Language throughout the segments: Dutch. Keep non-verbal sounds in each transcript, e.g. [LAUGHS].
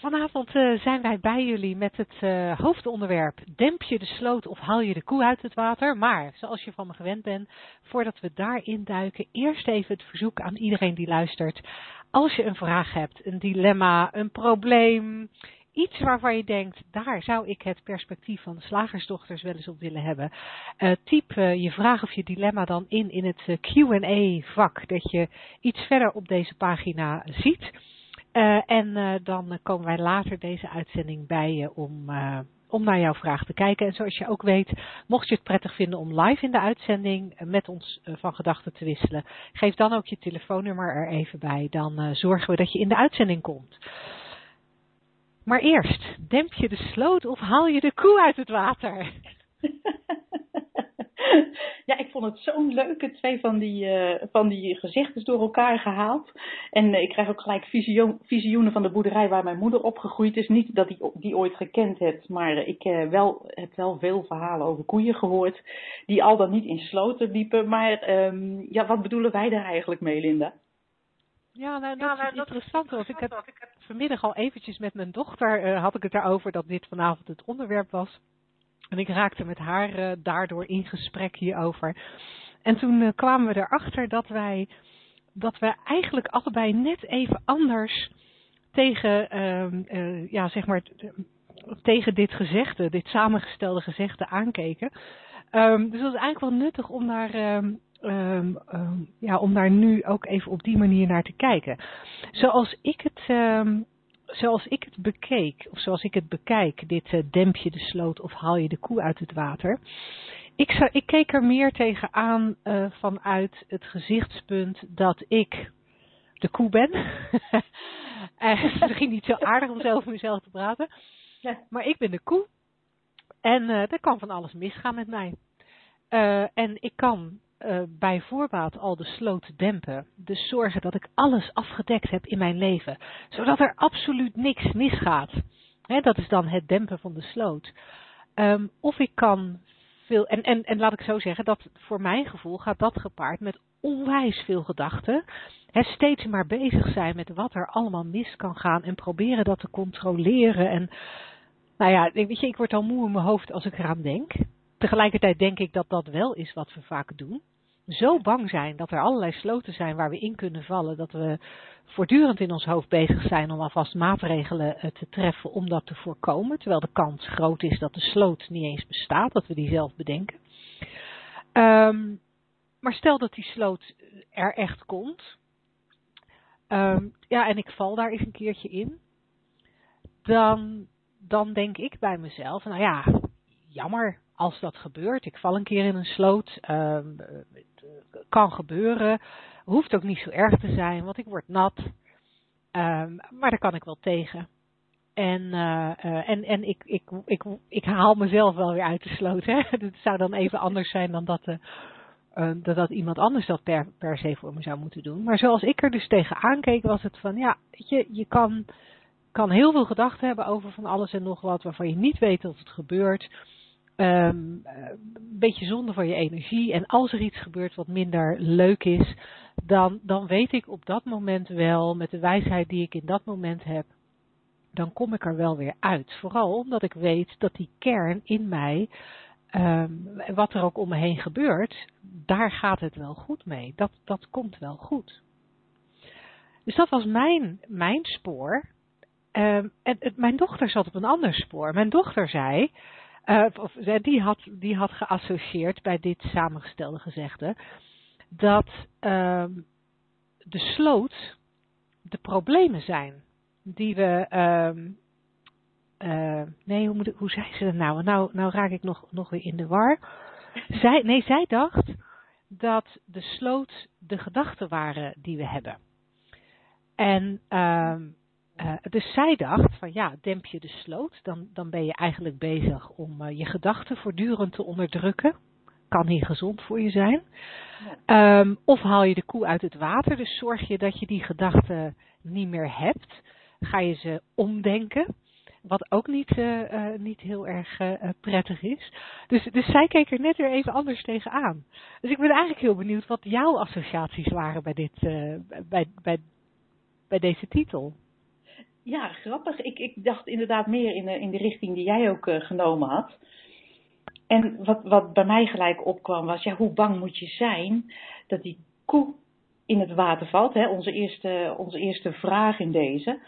Vanavond uh, zijn wij bij jullie met het uh, hoofdonderwerp Demp je de sloot of haal je de koe uit het water? Maar, zoals je van me gewend bent, voordat we daarin duiken, eerst even het verzoek aan iedereen die luistert. Als je een vraag hebt, een dilemma, een probleem, iets waarvan je denkt, daar zou ik het perspectief van de slagersdochters wel eens op willen hebben. Uh, typ je vraag of je dilemma dan in in het Q&A vak, dat je iets verder op deze pagina ziet. En dan komen wij later deze uitzending bij je om, om naar jouw vraag te kijken. En zoals je ook weet, mocht je het prettig vinden om live in de uitzending met ons van gedachten te wisselen, geef dan ook je telefoonnummer er even bij. Dan zorgen we dat je in de uitzending komt. Maar eerst, demp je de sloot of haal je de koe uit het water? [LAUGHS] [LAUGHS] ja, ik vond het zo'n leuke twee van die, uh, van die gezegdes door elkaar gehaald. En uh, ik krijg ook gelijk visioen, visioenen van de boerderij waar mijn moeder opgegroeid is. Niet dat ik die, die ooit gekend heb, maar ik uh, wel, heb wel veel verhalen over koeien gehoord. Die al dan niet in sloten liepen. Maar um, ja, wat bedoelen wij daar eigenlijk mee, Linda? Ja, nou, dat ja, is nou, interessant. Want ik heb vanmiddag al eventjes met mijn dochter, uh, had ik het daarover dat dit vanavond het onderwerp was. En ik raakte met haar uh, daardoor in gesprek hierover. En toen uh, kwamen we erachter dat wij, dat we eigenlijk allebei net even anders tegen, ehm, ja, zeg maar, tegen dit gezegde, dit samengestelde gezegde aankeken. Um, dus dat is eigenlijk wel nuttig om daar um, ja, om daar nu ook even op die manier naar te kijken. Zoals ik het, zoals ik het bekeek, of zoals ik het bekijk, dit uh, demp je de sloot of haal je de koe uit het water. Ik, zou, ik keek er meer tegenaan uh, vanuit het gezichtspunt dat ik de koe ben. [LAUGHS] en het ging niet zo aardig om zo over mezelf te praten. Maar ik ben de koe. En uh, er kan van alles misgaan met mij. Uh, en ik kan uh, bij voorbaat al de sloot dempen. Dus zorgen dat ik alles afgedekt heb in mijn leven. Zodat er absoluut niks misgaat. He, dat is dan het dempen van de sloot. Um, of ik kan veel. En, en, en laat ik zo zeggen, dat voor mijn gevoel gaat dat gepaard met onwijs veel gedachten. He, steeds maar bezig zijn met wat er allemaal mis kan gaan. En proberen dat te controleren. En nou ja, weet je, ik word al moe in mijn hoofd als ik eraan denk. Tegelijkertijd denk ik dat dat wel is wat we vaak doen zo bang zijn dat er allerlei sloten zijn waar we in kunnen vallen, dat we voortdurend in ons hoofd bezig zijn om alvast maatregelen eh, te treffen om dat te voorkomen, terwijl de kans groot is dat de sloot niet eens bestaat, dat we die zelf bedenken. Um, maar stel dat die sloot er echt komt, um, ja, en ik val daar eens een keertje in, dan, dan denk ik bij mezelf, nou ja, jammer als dat gebeurt. Ik val een keer in een sloot. Um, kan gebeuren. Hoeft ook niet zo erg te zijn, want ik word nat. Um, maar daar kan ik wel tegen. En, uh, uh, en, en ik, ik, ik, ik haal mezelf wel weer uit de sloot. Hè? [LAUGHS] Het zou dan even anders zijn dan dat, uh, dat, dat iemand anders dat per, per se voor me zou moeten doen. Maar zoals ik er dus tegen aankeek, was het van ja, je, je kan, kan heel veel gedachten hebben over van alles en nog wat waarvan je niet weet dat het gebeurt um, een beetje zonde van je energie. En als er iets gebeurt wat minder leuk is, dan, dan weet ik op dat moment wel, met de wijsheid die ik in dat moment heb, dan kom ik er wel weer uit. Vooral omdat ik weet dat die kern in mij, um, wat er ook om me heen gebeurt, daar gaat het wel goed mee. Dat, dat komt wel goed. Dus dat was mijn, mijn spoor. Um, en mijn dochter zat op een ander spoor. Mijn dochter zei, uh, of, die, had, die had geassocieerd bij dit samengestelde gezegde dat uh, de sloot de problemen zijn die we. Uh, nee, hoe, moet ik, hoe zei ze dat nou? Nou, nou raak ik nog, nog weer in de war. [LAUGHS] Zij, nee, zij dacht dat de sloot de gedachten waren die we hebben. En uh, dus zij dacht van ja, demp je de sloot, dan, dan ben je eigenlijk bezig om je gedachten voortdurend te onderdrukken. Kan niet gezond voor je zijn. Ehm, of haal je de koe uit het water, dus zorg je dat je die gedachten niet meer hebt. Ga je ze omdenken. Wat ook niet, uh, niet heel erg prettig is. Dus, dus zij keek er net weer even anders tegenaan. Dus ik ben eigenlijk heel benieuwd wat jouw associaties waren bij, dit, bij, bij, bij deze titel. Ja, grappig. Ik, ik dacht inderdaad meer in de, in de richting die jij ook genomen had. En wat, wat bij mij gelijk opkwam was, ja, hoe bang moet je zijn dat die koe in het water valt? Hè? Onze, eerste, onze eerste vraag in deze.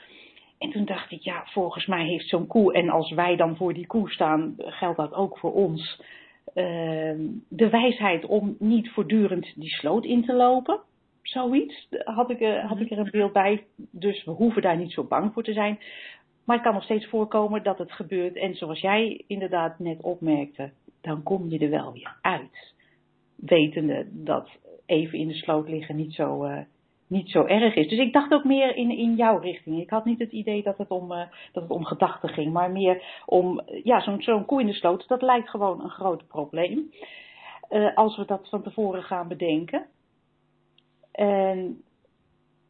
En toen dacht ik, ja, volgens mij heeft zo'n koe, en als wij dan voor die koe staan, geldt dat ook voor ons, uh, de wijsheid om niet voortdurend die sloot in te lopen. Zoiets had ik, uh, had ik er een beeld bij. Dus we hoeven daar niet zo bang voor te zijn. Maar het kan nog steeds voorkomen dat het gebeurt. En zoals jij inderdaad net opmerkte, dan kom je er wel weer uit. Wetende dat even in de sloot liggen niet zo, uh, niet zo erg is. Dus ik dacht ook meer in, in jouw richting. Ik had niet het idee dat het om, uh, dat het om gedachten ging, maar meer om, ja, zo'n zo'n koe in de sloot, dat lijkt gewoon een groot probleem. Uh, als we dat van tevoren gaan bedenken. En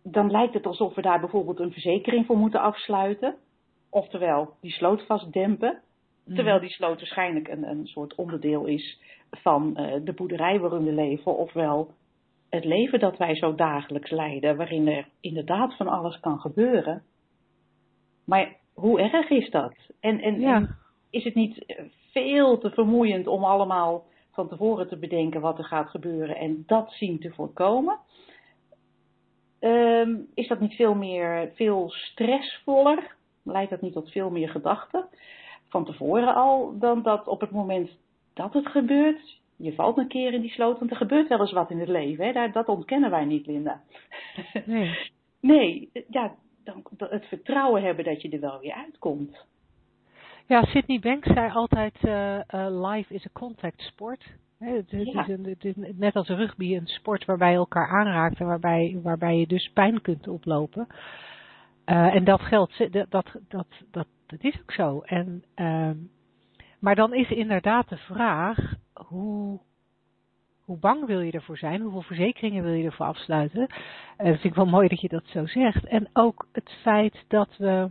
dan lijkt het alsof we daar bijvoorbeeld een verzekering voor moeten afsluiten. Oftewel, die sloot vastdempen. Terwijl die sloot waarschijnlijk een, een soort onderdeel is van uh, de boerderij waarin we leven, ofwel het leven dat wij zo dagelijks leiden, waarin er inderdaad van alles kan gebeuren. Maar hoe erg is dat? En, en, ja. en is het niet veel te vermoeiend om allemaal van tevoren te bedenken wat er gaat gebeuren en dat zien te voorkomen? Um, is dat niet veel meer, veel stressvoller? Leidt dat niet tot veel meer gedachten? van tevoren al dan dat op het moment dat het gebeurt, je valt een keer in die sloot, want er gebeurt wel eens wat in het leven. Hè? Dat ontkennen wij niet, Linda. [LAUGHS] Nee. nee, ja, dan, het vertrouwen hebben dat je er wel weer uitkomt. Ja, Sydney Banks zei altijd, uh, uh, life is a contact sport. Het, het, ja. is een, het, is net als rugby een sport waarbij je elkaar aanraakt en waarbij, waarbij je dus pijn kunt oplopen. Uh, en dat geldt, dat, dat, dat, dat, dat is ook zo. En, uh, maar dan is inderdaad de vraag, hoe, hoe bang wil je ervoor zijn? Hoeveel verzekeringen wil je ervoor afsluiten? Uh, dat vind ik wel mooi dat je dat zo zegt. En ook het feit dat we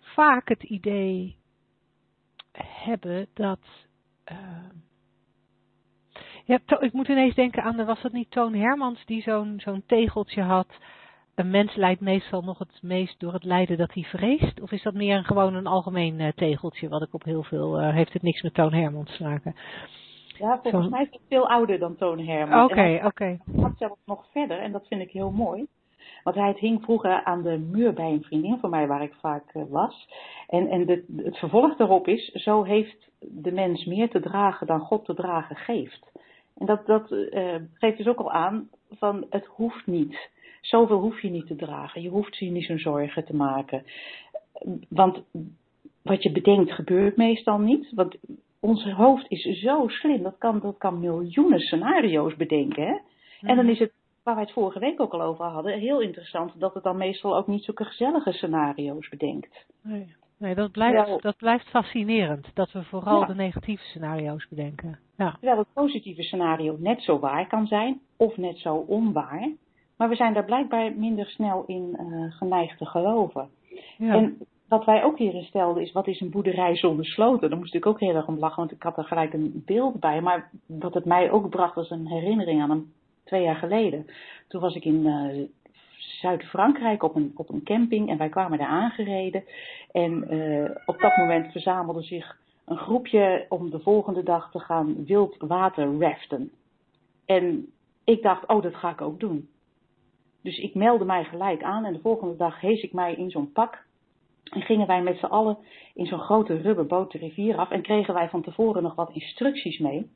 vaak het idee hebben dat... Ja, ik moet ineens denken aan, was het niet Toon Hermans die zo'n zo'n tegeltje had een mens lijdt meestal nog het meest door het lijden dat hij vreest? Of is dat meer een, gewoon een algemeen uh, tegeltje, wat ik op heel veel, uh, heeft het niks met Toon Hermans te maken? Ja, volgens mij is het veel ouder dan Toon Hermans. Oké, okay, oké. Okay. Het gaat zelfs nog verder en dat vind ik heel mooi. Want hij het hing vroeger aan de muur bij een vriendin van mij waar ik vaak uh, was. En, en de, het vervolg daarop is, zo heeft de mens meer te dragen dan God te dragen geeft. En dat, dat geeft dus ook al aan van het hoeft niet. Zoveel hoef je niet te dragen. Je hoeft je niet zo'n zorgen te maken. Want wat je bedenkt gebeurt meestal niet. Want ons hoofd is zo slim. Dat kan, dat kan miljoenen scenario's bedenken. Hè? Mm. En dan is het, waar wij het vorige week ook al over hadden, heel interessant dat het dan meestal ook niet zulke gezellige scenario's bedenkt. Nee. Nee, dat blijft, dat blijft fascinerend. Dat we vooral ja. de negatieve scenario's bedenken. Ja. Terwijl het positieve scenario net zo waar kan zijn, of net zo onwaar. Maar we zijn daar blijkbaar minder snel in uh, geneigd te geloven. Ja. En wat wij ook hierin stelden is, wat is een boerderij zonder sloten? Daar moest ik ook heel erg om lachen, want ik had er gelijk een beeld bij. Maar wat het mij ook bracht was een herinnering aan een twee jaar geleden. Toen was ik in uh, Zuid-Frankrijk op een, op een camping en wij kwamen daar aangereden. En uh, op dat moment verzamelde zich een groepje om de volgende dag te gaan wild water raften. En ik dacht, oh, dat ga ik ook doen. Dus ik meldde mij gelijk aan en de volgende dag hees ik mij in zo'n pak. En gingen wij met z'n allen in zo'n grote rubberboot de rivier af en kregen wij van tevoren nog wat instructies mee.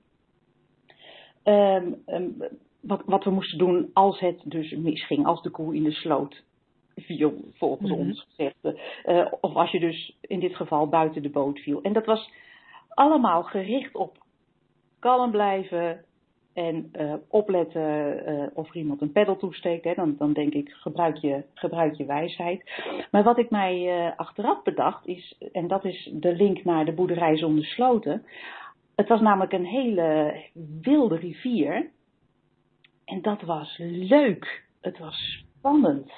Um, um, wat, wat, we moesten doen als het dus misging, als de koe in de sloot viel, volgens mm-hmm. ons gezegd. Uh, of als je dus in dit geval buiten de boot viel. En dat was allemaal gericht op kalm blijven, En uh, opletten uh, of er iemand een peddel toesteekt. Hè, dan, dan denk ik, gebruik je, gebruik je wijsheid. Maar wat ik mij achteraf bedacht is, en dat is de link naar de boerderij zonder sloten. Het was namelijk een hele wilde rivier. En dat was leuk. Het was spannend.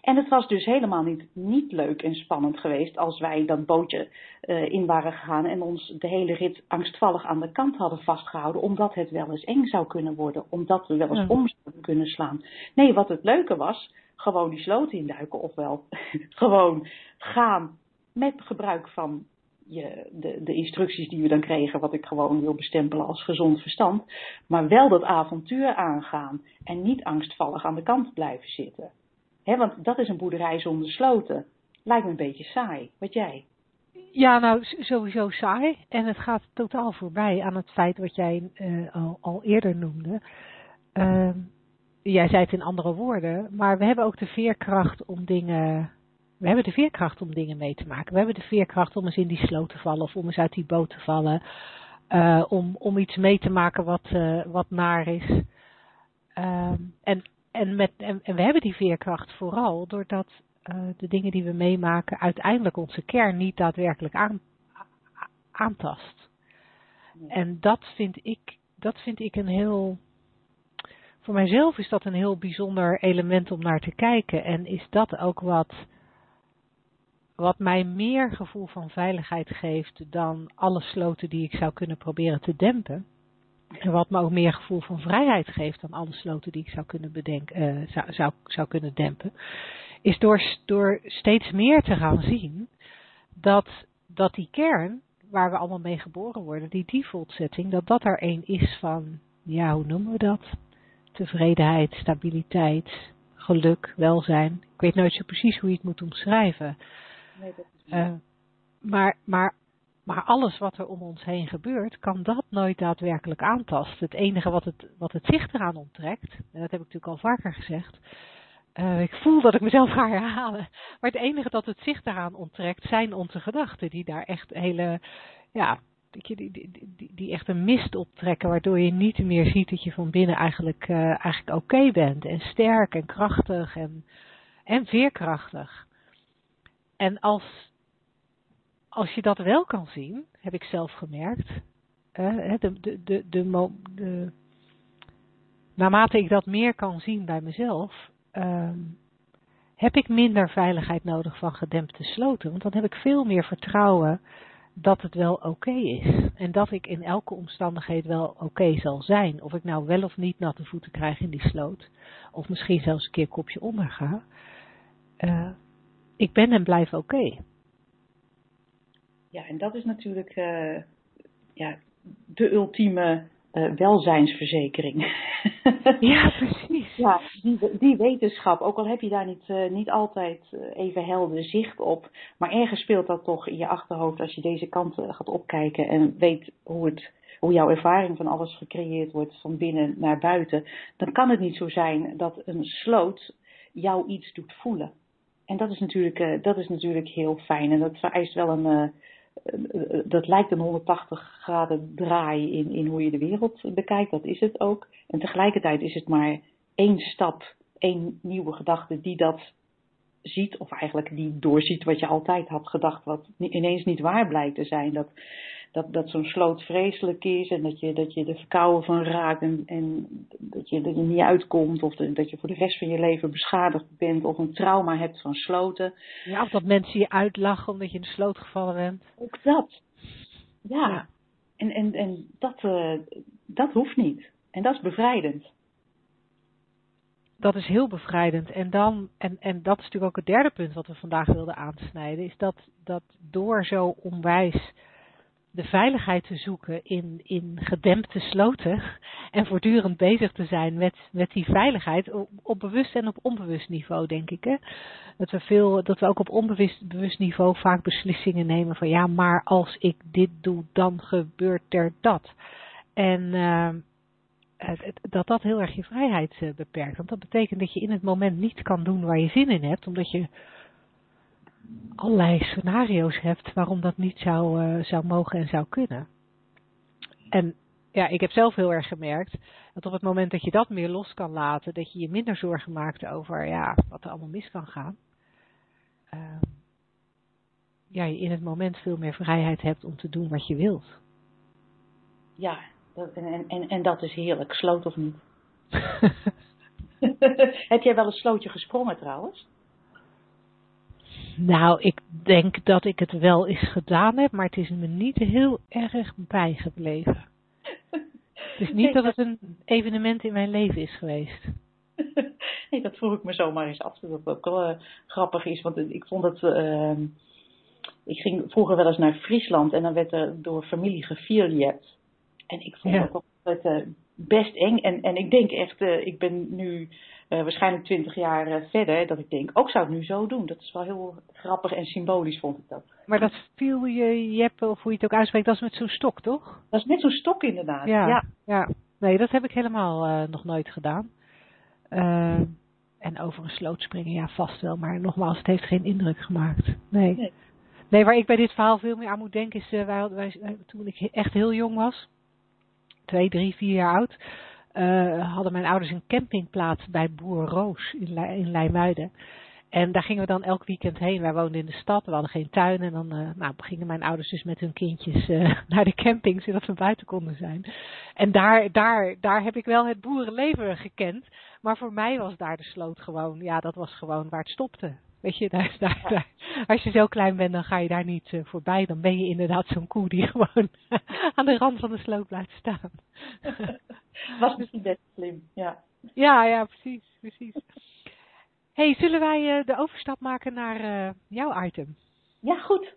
En het was dus helemaal niet, niet leuk en spannend geweest als wij dat bootje uh, in waren gegaan en ons de hele rit angstvallig aan de kant hadden vastgehouden, omdat het wel eens eng zou kunnen worden, omdat we wel eens ja. om zouden kunnen slaan. Nee, wat het leuke was, gewoon die sloot induiken, ofwel [LAUGHS] gewoon gaan met gebruik van de, de instructies die we dan kregen, wat ik gewoon wil bestempelen als gezond verstand, maar wel dat avontuur aangaan en niet angstvallig aan de kant blijven zitten. Want dat is een boerderij zonder sloten. Lijkt me een beetje saai. Wat jij? Ja, nou sowieso saai. En het gaat totaal voorbij aan het feit wat jij uh, al, eerder noemde. Uh, jij zei het in andere woorden, maar we hebben ook de veerkracht om dingen. We hebben de veerkracht om dingen mee te maken. We hebben de veerkracht om eens in die sloot te vallen of om eens uit die boot te vallen. Uh, om, om iets mee te maken wat, uh, wat naar is. en en, met, en, en, we hebben die veerkracht vooral doordat uh, de dingen die we meemaken uiteindelijk onze kern niet daadwerkelijk aan, aantast. En dat vind ik, dat vind ik een heel. Voor mijzelf is dat een heel bijzonder element om naar te kijken. En is dat ook wat, wat mij meer gevoel van veiligheid geeft dan alle sloten die ik zou kunnen proberen te dempen. En wat me ook meer gevoel van vrijheid geeft dan alle sloten die ik zou kunnen bedenken, uh, zou, zou, zou kunnen dempen, is door, door steeds meer te gaan zien dat, dat die kern, waar we allemaal mee geboren worden, die default setting, dat dat er een is van, ja, hoe noemen we dat? Tevredenheid, stabiliteit, geluk, welzijn. Ik weet nooit zo precies hoe je het moet omschrijven. Uh, maar, maar maar alles wat er om ons heen gebeurt, kan dat nooit daadwerkelijk aantasten. Het enige wat het, wat het zicht eraan onttrekt, en dat heb ik natuurlijk al vaker gezegd, uh, ik voel dat ik mezelf ga herhalen, maar het enige dat het zicht eraan onttrekt zijn onze gedachten, die daar echt hele, ja, die, die, die, die echt een mist optrekken, waardoor je niet meer ziet dat je van binnen eigenlijk, uh, eigenlijk oké bent en sterk en krachtig en, en veerkrachtig. En als als je dat wel kan zien, heb ik zelf gemerkt, de, de, de, de, naarmate ik dat meer kan zien bij mezelf, uh, heb ik minder veiligheid nodig van gedempte sloten. Want dan heb ik veel meer vertrouwen dat het wel oké is. En dat ik in elke omstandigheid wel oké zal zijn. Of ik nou wel of niet natte voeten krijg in die sloot. Of misschien zelfs een keer kopje onder ga. Uh, ik ben en blijf oké. Okay. Ja, en dat is natuurlijk uh, ja, de ultieme uh, welzijnsverzekering. [LAUGHS] ja, [LAUGHS] precies. Ja, die, die wetenschap, ook al heb je daar niet, uh, niet altijd even helder zicht op, maar ergens speelt dat toch in je achterhoofd als je deze kant gaat opkijken en weet hoe, het, hoe jouw ervaring van alles gecreëerd wordt van binnen naar buiten, dan kan het niet zo zijn dat een sloot jou iets doet voelen. En dat is natuurlijk, dat is natuurlijk heel fijn en dat vereist wel een dat lijkt een 180 graden draai in, in hoe je de wereld bekijkt. Dat is het ook. En tegelijkertijd is het maar één stap, één nieuwe gedachte die dat ziet, of eigenlijk die doorziet wat je altijd had gedacht, wat ineens niet waar blijkt te zijn. Dat, dat, dat zo'n sloot vreselijk is en dat je, dat je er verkouden van raakt en, en dat, je, dat je niet uitkomt of dat je voor de rest van je leven beschadigd bent of een trauma hebt van sloten. Ja, of dat mensen je uitlachen omdat je in de sloot gevallen bent. Ook dat. Ja. ja. En, en, en dat, uh, dat hoeft niet. En dat is bevrijdend dat is heel bevrijdend. En dan, en, en dat is natuurlijk ook het derde punt wat we vandaag wilden aansnijden, is dat, dat door zo onwijs de veiligheid te zoeken in, in gedempte sloten en voortdurend bezig te zijn met, met die veiligheid op, bewust en op onbewust niveau, denk ik. Hè? Dat, we veel, dat we ook op onbewust bewust niveau vaak beslissingen nemen van ja, maar als ik dit doe, dan gebeurt er dat. En uh, dat dat heel erg je vrijheid uh, beperkt. Want dat betekent dat je in het moment niet kan doen waar je zin in hebt, omdat je allerlei scenario's hebt waarom dat niet zou, uh, zou mogen en zou kunnen. En ja, ik heb zelf heel erg gemerkt dat op het moment dat je dat meer los kan laten, dat je je minder zorgen maakt over ja, wat er allemaal mis kan gaan. Uh, ja, je in het moment veel meer vrijheid hebt om te doen wat je wilt. Ja, en, en, en dat is heerlijk. Sloot of niet? [LAUGHS] [LAUGHS] heb jij wel een slootje gesprongen trouwens? Nou, ik denk dat ik het wel eens gedaan heb, maar het is me niet heel erg bijgebleven. Het is [LAUGHS] niet dat het een evenement in mijn leven is geweest. [LAUGHS] Nee, dat vroeg ik me zomaar eens af. Dat ook wel uh, grappig is, want ik vond het. Uh, ik ging vroeger wel eens naar Friesland en dan werd er door familie gevierjet. En ik vond ja. het uh, best eng. En, en ik denk echt, ik ben nu uh, waarschijnlijk twintig jaar uh, verder, dat ik denk, ook zou het nu zo doen. Dat is wel heel grappig en symbolisch, vond ik dat. Maar dat viel je, Jeppe, of hoe je het ook uitspreekt, dat is met zo'n stok, toch? Dat is met zo'n stok, inderdaad. Ja, ja. ja. Nee, dat heb ik helemaal uh, nog nooit gedaan. en over een sloot springen, ja, vast wel. Maar nogmaals, het heeft geen indruk gemaakt. Nee. nee. nee waar ik bij dit verhaal veel meer aan moet denken, is wij, wij, toen ik echt heel jong was, twee, drie, vier jaar oud uh, hadden mijn ouders een campingplaats bij Boer Roos in, Le in Leimuiden. En daar gingen we dan elk weekend heen. Wij woonden in de stad, we hadden geen tuin. En dan uh, nou, gingen mijn ouders dus met hun kindjes uh, [LAUGHS] naar de camping, zodat we buiten konden zijn. En daar, daar, daar heb ik wel het boerenleven gekend. Maar voor mij was daar de sloot gewoon, ja, dat was gewoon waar het stopte. Weet je, daar, daar, daar, als je zo klein bent, dan ga je daar niet uh, voorbij. Dan ben je inderdaad zo'n koe die [LAUGHS] gewoon aan de rand van de sloot blijft staan. [LAUGHS] Was misschien best slim, ja. Ja, ja, precies, precies. hey, zullen wij uh, de overstap maken naar uh, jouw item? Ja, goed.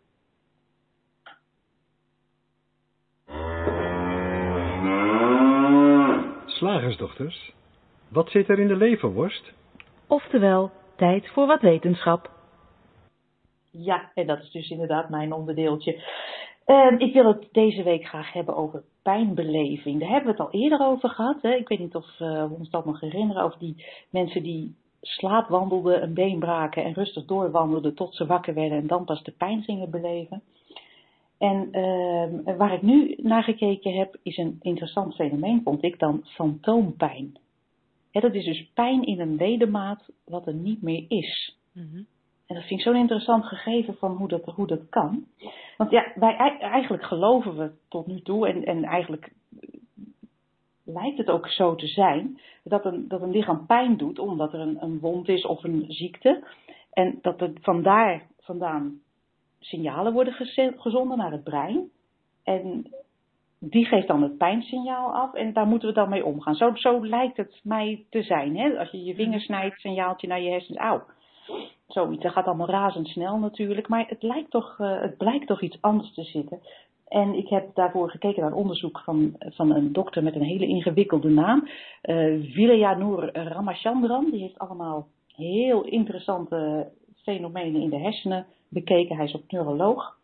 Slagersdochters, wat zit er in de leverworst? Oftewel, tijd voor wat wetenschap. Ja, en dat is dus inderdaad mijn onderdeeltje. Uh, ik wil het deze week graag hebben over pijnbeleving. Daar hebben we het al eerder over gehad. Hè? Ik weet niet of uh, we ons dat nog herinneren. Over die mensen die slaapwandelden, een been braken en rustig doorwandelden tot ze wakker werden en dan pas de pijn gingen beleven. En uh, waar ik nu naar gekeken heb, is een interessant fenomeen, vond ik dan, fantoompijn. Hè, dat is dus pijn in een ledemaat wat er niet meer is. Mm-hmm. En dat vind ik zo'n interessant gegeven van hoe dat, hoe dat kan. Want ja, wij eigenlijk geloven we tot nu toe, en, en eigenlijk lijkt het ook zo te zijn, dat een, dat een lichaam pijn doet omdat er een, een wond is of een ziekte. En dat er vandaar vandaan signalen worden gezonden naar het brein. En die geeft dan het pijnsignaal af en daar moeten we dan mee omgaan. Zo, zo lijkt het mij te zijn. Hè? Als je je vinger snijdt, signaaltje naar je hersens, auw. Zoiets, dat gaat allemaal razendsnel natuurlijk, maar het, lijkt toch, uh, het blijkt toch iets anders te zitten. En ik heb daarvoor gekeken naar een onderzoek van, van een dokter met een hele ingewikkelde naam. Uh, Vilayanur Ramachandran. Die heeft allemaal heel interessante fenomenen in de hersenen bekeken. Hij is ook neuroloog.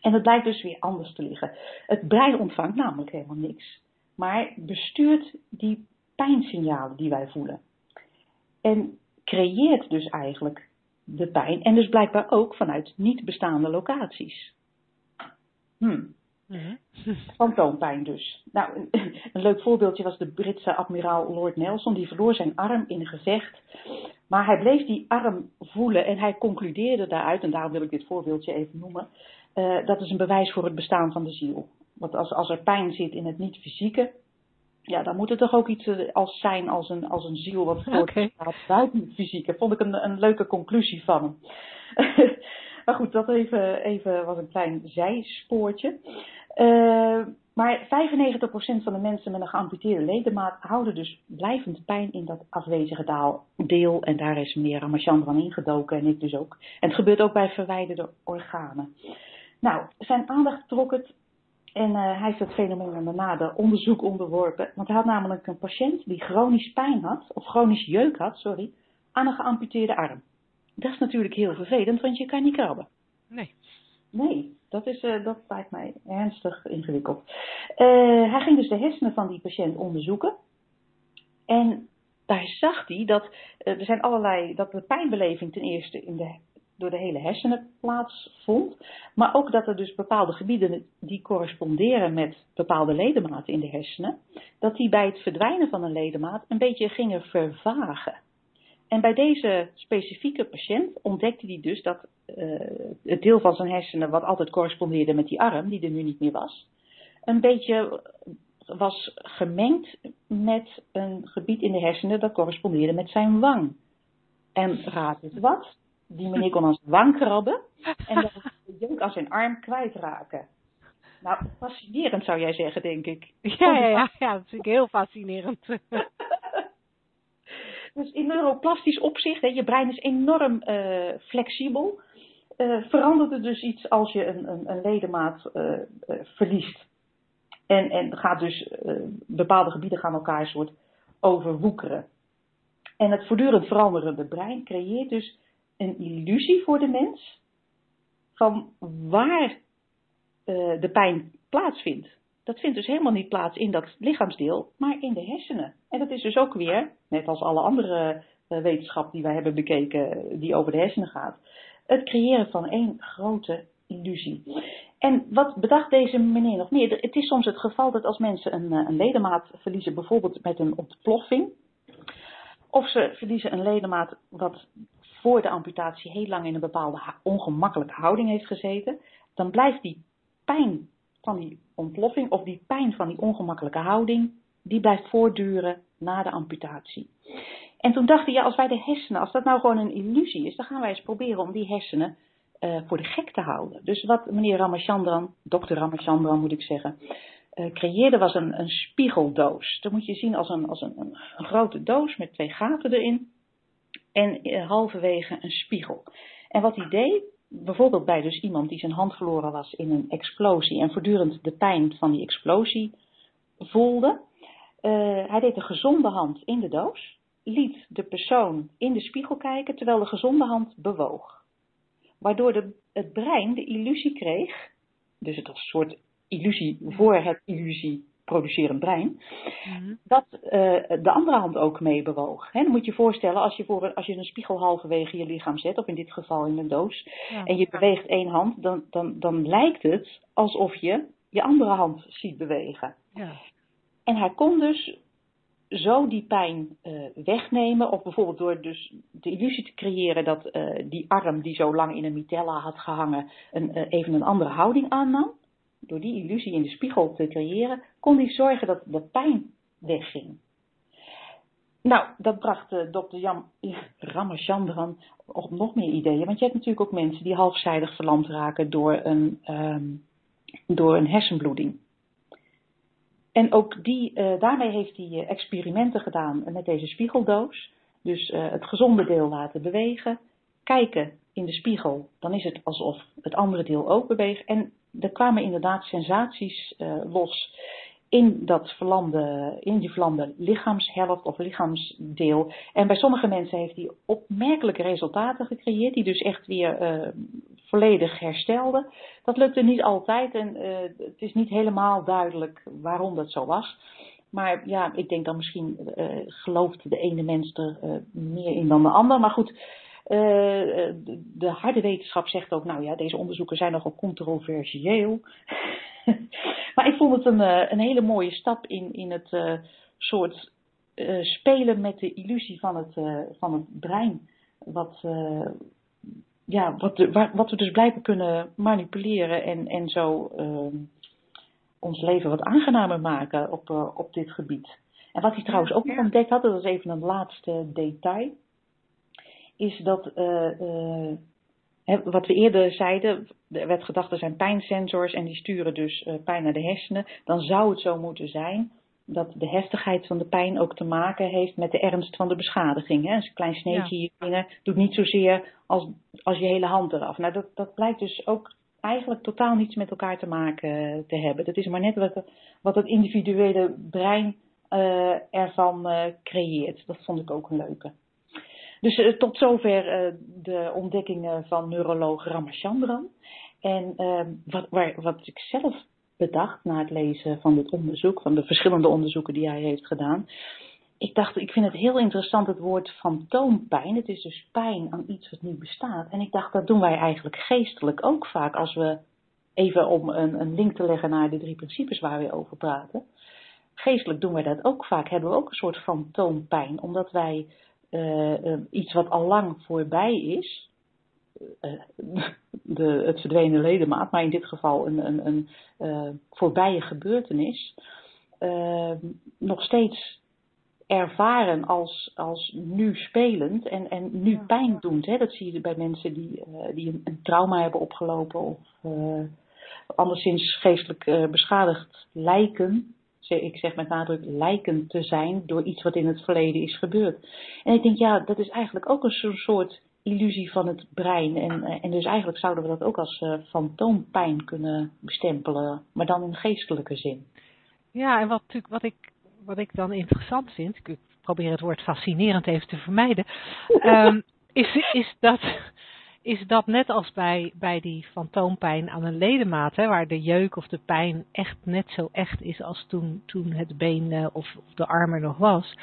En het blijkt dus weer anders te liggen. Het brein ontvangt namelijk helemaal niks, maar bestuurt die pijnsignalen die wij voelen. En creëert dus eigenlijk de pijn en dus blijkbaar ook vanuit niet bestaande locaties. Hmm. Mm Fantoompijn dus. Nou, [LAUGHS] een leuk voorbeeldje was de Britse admiraal Lord Nelson. Die verloor zijn arm in een gevecht. Maar hij bleef die arm voelen en hij concludeerde daaruit, en daarom wil ik dit voorbeeldje even noemen, uh, dat is een bewijs voor het bestaan van de ziel. Want als, als er pijn zit in het niet-fysieke, ja, dan moet er toch ook iets eh, als zijn als een, als een ziel wat voortstaat okay. buiten het fysieke. Vond ik een, een leuke conclusie van hem. [LAUGHS] maar goed, dat even, even was een klein zijspoortje. Uh, maar 95% van de mensen met een geamputeerde ledemaat houden dus blijvend pijn in dat afwezige deel. En daar is meneer Ramachan van ingedoken en ik dus ook. En het gebeurt ook bij verwijderde organen. Nou, zijn aandacht trok het en uh, hij heeft het fenomeen daarna de onderzoek onderworpen. Want hij had namelijk een patiënt die chronisch pijn had, of chronisch jeuk had, sorry, aan een geamputeerde arm. Dat is natuurlijk heel vervelend, want je kan niet krabben. Nee. Nee, dat, is, uh, dat lijkt mij ernstig ingewikkeld. Uh, hij ging dus de hersenen van die patiënt onderzoeken. En daar zag hij dat er zijn allerlei, dat de pijnbeleving ten eerste in de door de hele hersenen plaatsvond. Maar ook dat er dus bepaalde gebieden die corresponderen met bepaalde ledematen in de hersenen, dat die bij het verdwijnen van een ledemaat een beetje gingen vervagen. En bij deze specifieke patiënt ontdekte hij dus dat uh, het deel van zijn hersenen wat altijd correspondeerde met die arm, die er nu niet meer was, een beetje was gemengd met een gebied in de hersenen dat correspondeerde met zijn wang. En raad eens wat? Die meneer kon aan zijn wang krabben en [LAUGHS] dan de jeuk aan zijn arm kwijtraken. Nou, fascinerend zou jij zeggen, denk ik. Ja, ja, ja, [LAUGHS] ja dat vind ik heel fascinerend. [LAUGHS] dus in neuroplastisch opzicht, hè, je brein is enorm uh, flexibel. Uh, verandert er dus iets als je een, een, een ledemaat uh, verliest. En, en gaat dus, bepaalde gebieden gaan elkaar een soort overwoekeren. En het voortdurend veranderende brein creëert dus een illusie voor de mens van waar uh, de pijn plaatsvindt. Dat vindt dus helemaal niet plaats in dat lichaamsdeel, maar in de hersenen. En dat is dus ook weer, net als alle andere uh, wetenschap die wij hebben bekeken, die over de hersenen gaat, het creëren van één grote illusie. En wat bedacht deze meneer nog meer? Het is soms het geval dat als mensen een, eh, een ledemaat verliezen, bijvoorbeeld met een ontploffing, of ze verliezen een ledemaat wat voor de amputatie heel lang in een bepaalde ongemakkelijke houding heeft gezeten, dan blijft die pijn van die ontploffing of die pijn van die ongemakkelijke houding, die blijft voortduren na de amputatie. En toen dacht hij, ja, als wij de hersenen, als dat nou gewoon een illusie is, dan gaan wij eens proberen om die hersenen uh, voor de gek te houden. Dus wat meneer Ramachandran, dokter Ramachandran moet ik zeggen, uh, creëerde was een, een, spiegeldoos. Dat moet je zien als, een, als een, een, grote doos met twee gaten erin en uh, halverwege een spiegel. En wat hij deed, bijvoorbeeld bij dus iemand die zijn hand verloren was in een explosie en voortdurend de pijn van die explosie voelde, uh, hij deed de gezonde hand in de doos, liet de persoon in de spiegel kijken terwijl de gezonde hand bewoog. Waardoor de, het brein de illusie kreeg, dus het was een soort illusie voor het illusie producerend brein, mm-hmm. dat uh, de andere hand ook mee bewoog. He, dan moet je je voorstellen, als je, voor, als je een spiegel halverwege je lichaam zet, of in dit geval in een doos, ja. en je beweegt één hand, dan, dan, dan lijkt het alsof je je andere hand ziet bewegen. Ja. En hij kon dus zo die pijn uh, wegnemen, of bijvoorbeeld door dus de illusie te creëren dat uh, die arm die zo lang in een mitella had gehangen, een, even een andere houding aannam door die illusie in de spiegel te creëren, kon hij zorgen dat de pijn wegging. Nou, dat bracht uh, dokter Jan Ramachandran op nog meer ideeën. Want je hebt natuurlijk ook mensen die halfzijdig verlamd raken door een, um, door een hersenbloeding. En ook die, uh, daarmee heeft hij experimenten gedaan met deze spiegeldoos. Dus het gezonde deel laten bewegen, kijken in de spiegel, dan is het alsof het andere deel ook beweegt. En er kwamen inderdaad sensaties uh, los in, dat verlamde, in die verlamde lichaamshelft of lichaamsdeel. En bij sommige mensen heeft hij opmerkelijke resultaten gecreëerd, die dus echt weer uh, volledig herstelden. Dat lukte niet altijd en uh, het is niet helemaal duidelijk waarom dat zo was. Maar ja, ik denk dan misschien gelooft de ene mens er meer in dan de ander. Maar goed, uh, de harde wetenschap zegt ook, nou ja, deze onderzoeken zijn nogal controversieel. [LAUGHS] maar ik vond het een, uh, een hele mooie stap in, in het uh, soort spelen met de illusie van het, van het brein. Wat, ja, wat, de, wat we dus blijkbaar kunnen manipuleren en, en zo ehm, ons leven wat aangenamer maken op, op dit gebied. En wat hij trouwens ook nog ontdekt had, dat was even een laatste detail is dat, uh, uh, wat we eerder zeiden, er werd gedacht er zijn pijnsensors en die sturen dus uh, pijn naar de hersenen. Dan zou het zo moeten zijn dat de heftigheid van de pijn ook te maken heeft met de ernst van de beschadiging. Hè? Een klein sneetje ja. hierin doet niet zozeer als, als je hele hand eraf. Nou, dat, dat blijkt dus ook eigenlijk totaal niets met elkaar te maken te hebben. Dat is maar net wat, wat het individuele brein ervan creëert. Dat vond ik ook een leuke. Dus uh, tot zover uh, de ontdekkingen van neuroloog Ramachandran. En uh, wat, waar, wat ik zelf bedacht na het lezen van dit onderzoek, van de verschillende onderzoeken die hij heeft gedaan, ik dacht, ik vind het heel interessant het woord fantoompijn. Het is dus pijn aan iets wat niet bestaat. En ik dacht, dat doen wij eigenlijk geestelijk ook vaak als we, even om een, een link te leggen naar de drie principes waar we over praten. Geestelijk doen wij dat ook vaak, hebben we ook een soort fantoompijn, omdat wij uh, iets wat al lang voorbij is, uh, de, het verdwenen ledemaat, maar in dit geval een, een, een voorbije gebeurtenis, nog steeds ervaren als, als nu spelend en, en nu pijn doet. Hè? Dat zie je bij mensen die, die een, een, trauma hebben opgelopen of anderszins geestelijk beschadigd lijken. Ik zeg met nadruk lijken te zijn door iets wat in het verleden is gebeurd. En ik denk, ja, dat is eigenlijk ook een soort illusie van het brein. En, en dus eigenlijk zouden we dat ook als fantoompijn kunnen bestempelen, maar dan in geestelijke zin. Ja, en wat, wat ik wat ik dan interessant vind, ik probeer het woord fascinerend even te vermijden, um, [LAUGHS] is, is, dat, is dat net als bij, bij die fantoompijn aan een ledemaat, hè, waar de jeuk of de pijn echt net zo echt is als toen, toen het been uh, of, of, de arm er nog was,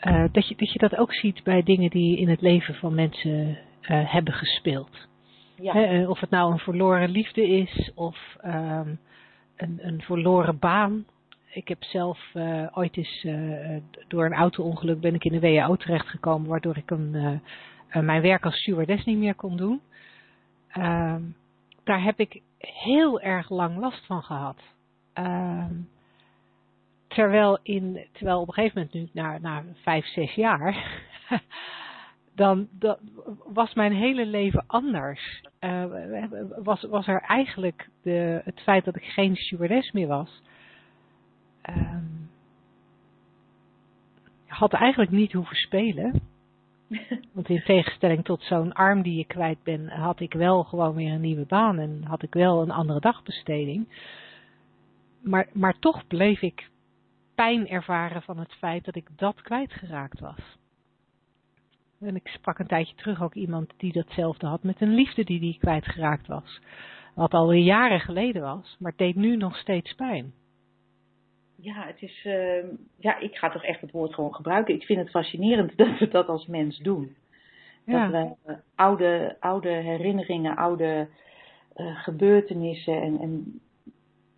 uh, dat, je, dat je dat ook ziet bij dingen die in het leven van mensen uh, hebben gespeeld. Ja. He, of het nou een verloren liefde is of um, een, een verloren baan ik heb zelf uh, ooit eens door een auto-ongeluk ben ik in de WHO terechtgekomen, waardoor ik een, mijn werk als stewardess niet meer kon doen. Ehm, daar heb ik heel erg lang last van gehad. Ehm, terwijl, in, terwijl op een gegeven moment nu, na, vijf, zes jaar, [LAUGHS] dan, dan was mijn hele leven anders. was, was er eigenlijk de, het feit dat ik geen stewardess meer was um, had eigenlijk niet hoeven spelen. [LAUGHS] Want in tegenstelling tot zo'n arm die je kwijt bent, had ik wel gewoon weer een nieuwe baan en had ik wel een andere dagbesteding. Maar, maar toch bleef ik pijn ervaren van het feit dat ik dat kwijtgeraakt was. En ik sprak een tijdje terug ook iemand die datzelfde had met een liefde die die kwijtgeraakt was. Wat alweer jaren geleden was, maar deed nu nog steeds pijn ja, het is, uh, ja, ik ga toch echt het woord gewoon gebruiken. Ik vind het fascinerend [LAUGHS] dat we dat als mens doen. Ja. Dat we uh, oude, oude herinneringen, oude uh, gebeurtenissen en, en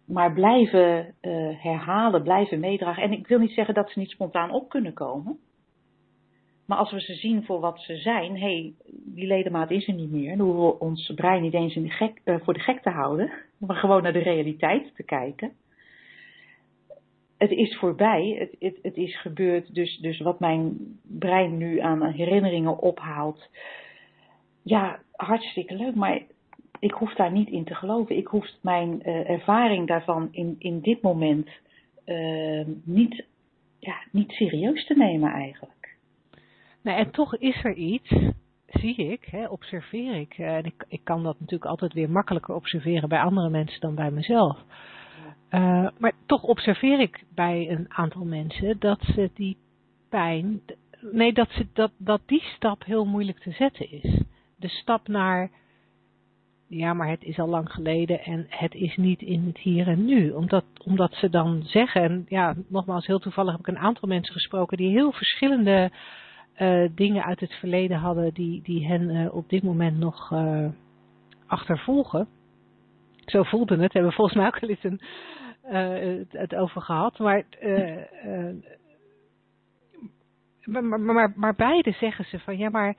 maar blijven herhalen, blijven meedragen. En ik wil niet zeggen dat ze niet spontaan op kunnen komen. Maar als we ze zien voor wat ze zijn, hé, hey, die ledemaat is er niet meer. Dan hoeven we ons brein niet eens in de gek, voor de gek te houden, [LAUGHS] maar gewoon naar de realiteit te kijken het is voorbij, het, het, het, is gebeurd. Dus, dus wat mijn brein nu aan herinneringen ophaalt. Ja, hartstikke leuk, maar ik hoef daar niet in te geloven. Ik hoef mijn uh, ervaring daarvan in, in dit moment uh, niet, ja, niet serieus te nemen eigenlijk. Nee, en toch is er iets, zie ik, hè, observeer ik. Eh, en ik, ik kan dat natuurlijk altijd weer makkelijker observeren bij andere mensen dan bij mezelf. Uh, maar toch observeer ik bij een aantal mensen dat ze die pijn, nee, dat, ze, dat, dat die stap heel moeilijk te zetten is. De stap naar, ja, maar het is al lang geleden en het is niet in het hier en nu. Omdat, omdat ze dan zeggen, en ja, nogmaals, heel toevallig heb ik een aantal mensen gesproken die heel verschillende uh, dingen uit het verleden hadden die, die hen uh, op dit moment nog achtervolgen. Zo voelde het. Hebben we volgens mij ook al eens een, uh, het, over gehad. Maar, maar, maar, maar, maar, beide zeggen ze van ja, maar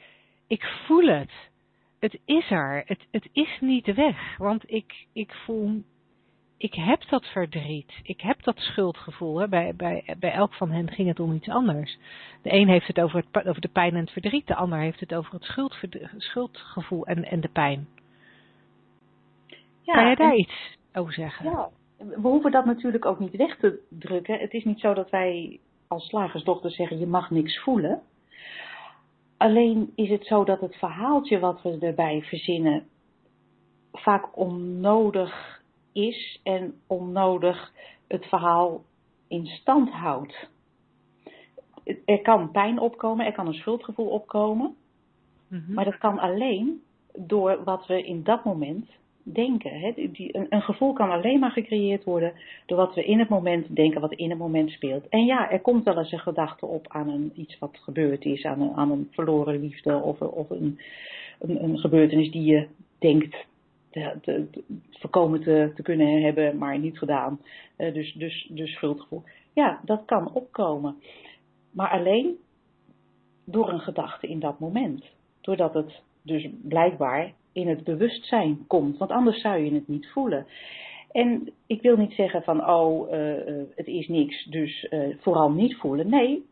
ik voel het. Het is er. Het, het is niet weg. Want ik, ik voel. Ik heb dat verdriet. Ik heb dat schuldgevoel. Hè. Bij, bij, bij elk van hen ging het om iets anders. De een heeft het over, het over de pijn en het verdriet. De ander heeft het over het schuldgevoel en, en de pijn. Ja, kan je daar iets over zeggen? Ja, we hoeven dat natuurlijk ook niet weg te drukken. Het is niet zo dat wij als slagersdochter zeggen je mag niks voelen. Alleen is het zo dat het verhaaltje wat we erbij verzinnen vaak onnodig is en onnodig het verhaal in stand houdt. Er kan pijn opkomen, er kan een schuldgevoel opkomen, mm -hmm. maar dat kan alleen door wat we in dat moment denken. Hè? Een, gevoel kan alleen maar gecreëerd worden door wat we in het moment denken, wat in het moment speelt. En ja, er komt wel eens een gedachte op aan een, iets wat gebeurd is, aan een, aan een verloren liefde of, of een, een, gebeurtenis die je denkt te, te, voorkomen te, kunnen hebben, maar niet gedaan. Uh, dus, dus, dus schuldgevoel. Ja, dat kan opkomen. Maar alleen door een gedachte in dat moment. Doordat het dus blijkbaar in het bewustzijn komt. Want anders zou je het niet voelen. En ik wil niet zeggen van, oh, uh, het is niks, dus uh, vooral niet voelen. Nee,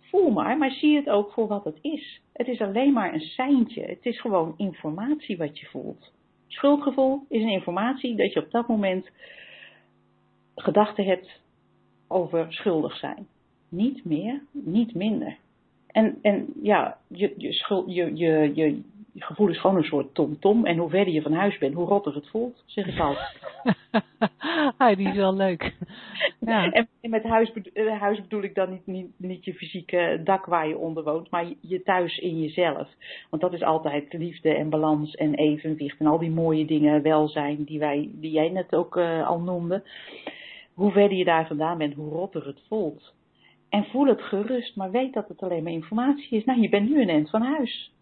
voel maar, maar zie het ook voor wat het is. Het is alleen maar een seintje. Het is gewoon informatie wat je voelt. Schuldgevoel is een informatie dat je op dat moment gedachten hebt over schuldig zijn. Niet meer, niet minder. En, en ja, je, je, schuld, je, je, je, je gevoel is gewoon een soort tom-tom. En hoe verder je van huis bent, hoe rotter het voelt, zeg ik altijd. [LAUGHS] ah, die is wel leuk. [LAUGHS] Ja. En met huis, eh, huis bedoel ik dan niet, niet, niet je fysieke dak waar je onder woont, maar je thuis in jezelf. Want dat is altijd liefde en balans en evenwicht en al die mooie dingen, welzijn die, wij, die jij net ook uh, al noemde. Hoe verder je daar vandaan bent, hoe rotter het voelt. En voel het gerust, maar weet dat het alleen maar informatie is. Nou, je bent nu een end van huis.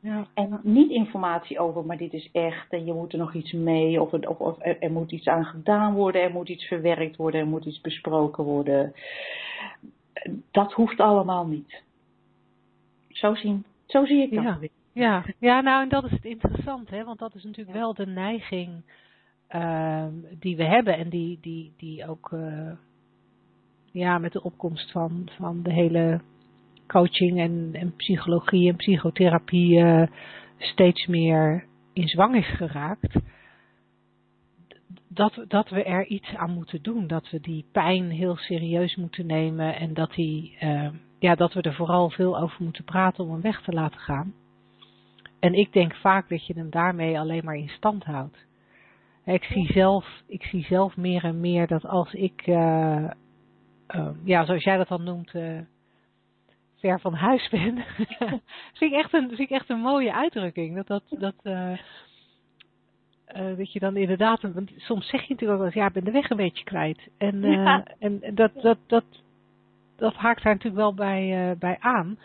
Ja. En niet informatie over, maar dit is echt en je moet er nog iets mee, of, of, of er, er, moet iets aan gedaan worden, er moet iets verwerkt worden, er moet iets besproken worden. Dat hoeft allemaal niet. Zo, zien, zo zie ik dat. Ja. Ja. ja, nou en dat is het interessant, hè? want dat is natuurlijk wel de neiging uh, die we hebben en die, die, die ook uh, ja, met de opkomst van, van de hele coaching en, en psychologie en psychotherapie uh, steeds meer in zwang is geraakt. Dat, dat we er iets aan moeten doen. Dat we die pijn heel serieus moeten nemen. En dat, die, uh, ja, dat we er vooral veel over moeten praten om hem weg te laten gaan. En ik denk vaak dat je hem daarmee alleen maar in stand houdt. Ik zie zelf, ik zie zelf meer en meer dat als ik, uh, ja, zoals jij dat dan noemt, ver van huis ben. [LAUGHS] [LAUGHS] vind, ik echt een, vind ik echt een mooie uitdrukking. Dat, dat, dat, uh, uh, dat je dan inderdaad, want soms zeg je natuurlijk ook wel eens, ja, ik ben de weg een beetje kwijt. En, uh, ja. en dat, dat, dat, dat haakt daar natuurlijk wel bij, bij aan.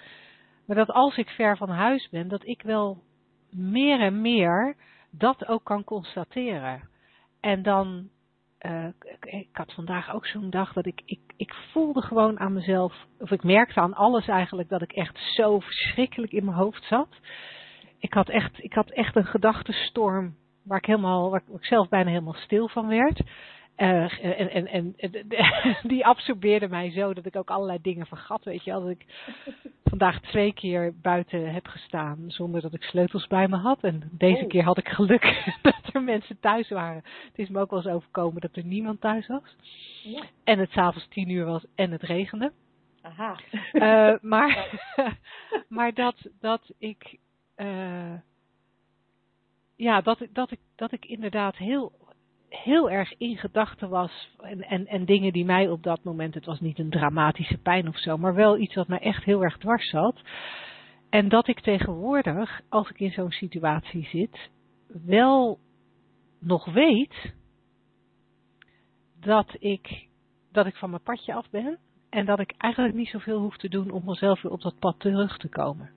Maar dat als ik ver van huis ben, dat ik wel meer en meer dat ook kan constateren. En dan uh, ik had vandaag ook zo'n dag dat ik, ik, ik voelde gewoon aan mezelf, of ik merkte aan alles eigenlijk dat ik echt zo verschrikkelijk in mijn hoofd zat. Ik had echt, ik had echt een gedachtenstorm waar ik helemaal, waar ik zelf bijna helemaal stil van werd. Uh, en, en, en, [LAUGHS] die absorbeerde mij zo dat ik ook allerlei dingen vergat. Weet je, als ik vandaag twee keer buiten heb gestaan zonder dat ik sleutels bij me had. En deze oh. keer had ik geluk [LAUGHS] dat er mensen thuis waren. Het is me ook wel eens overkomen dat er niemand thuis was. Ja. En het s'avonds tien uur was en het regende. Aha. Uh, [LAUGHS] maar, maar dat, dat ik. Uh, ja, dat, dat, ik, dat ik inderdaad heel heel erg in gedachten was en, en, en dingen die mij op dat moment, het was niet een dramatische pijn of zo, maar wel iets wat mij echt heel erg dwars zat. En dat ik tegenwoordig, als ik in zo'n situatie zit, wel nog weet dat ik, dat ik van mijn padje af ben en dat ik eigenlijk niet zoveel hoef te doen om mezelf weer op dat pad terug te komen.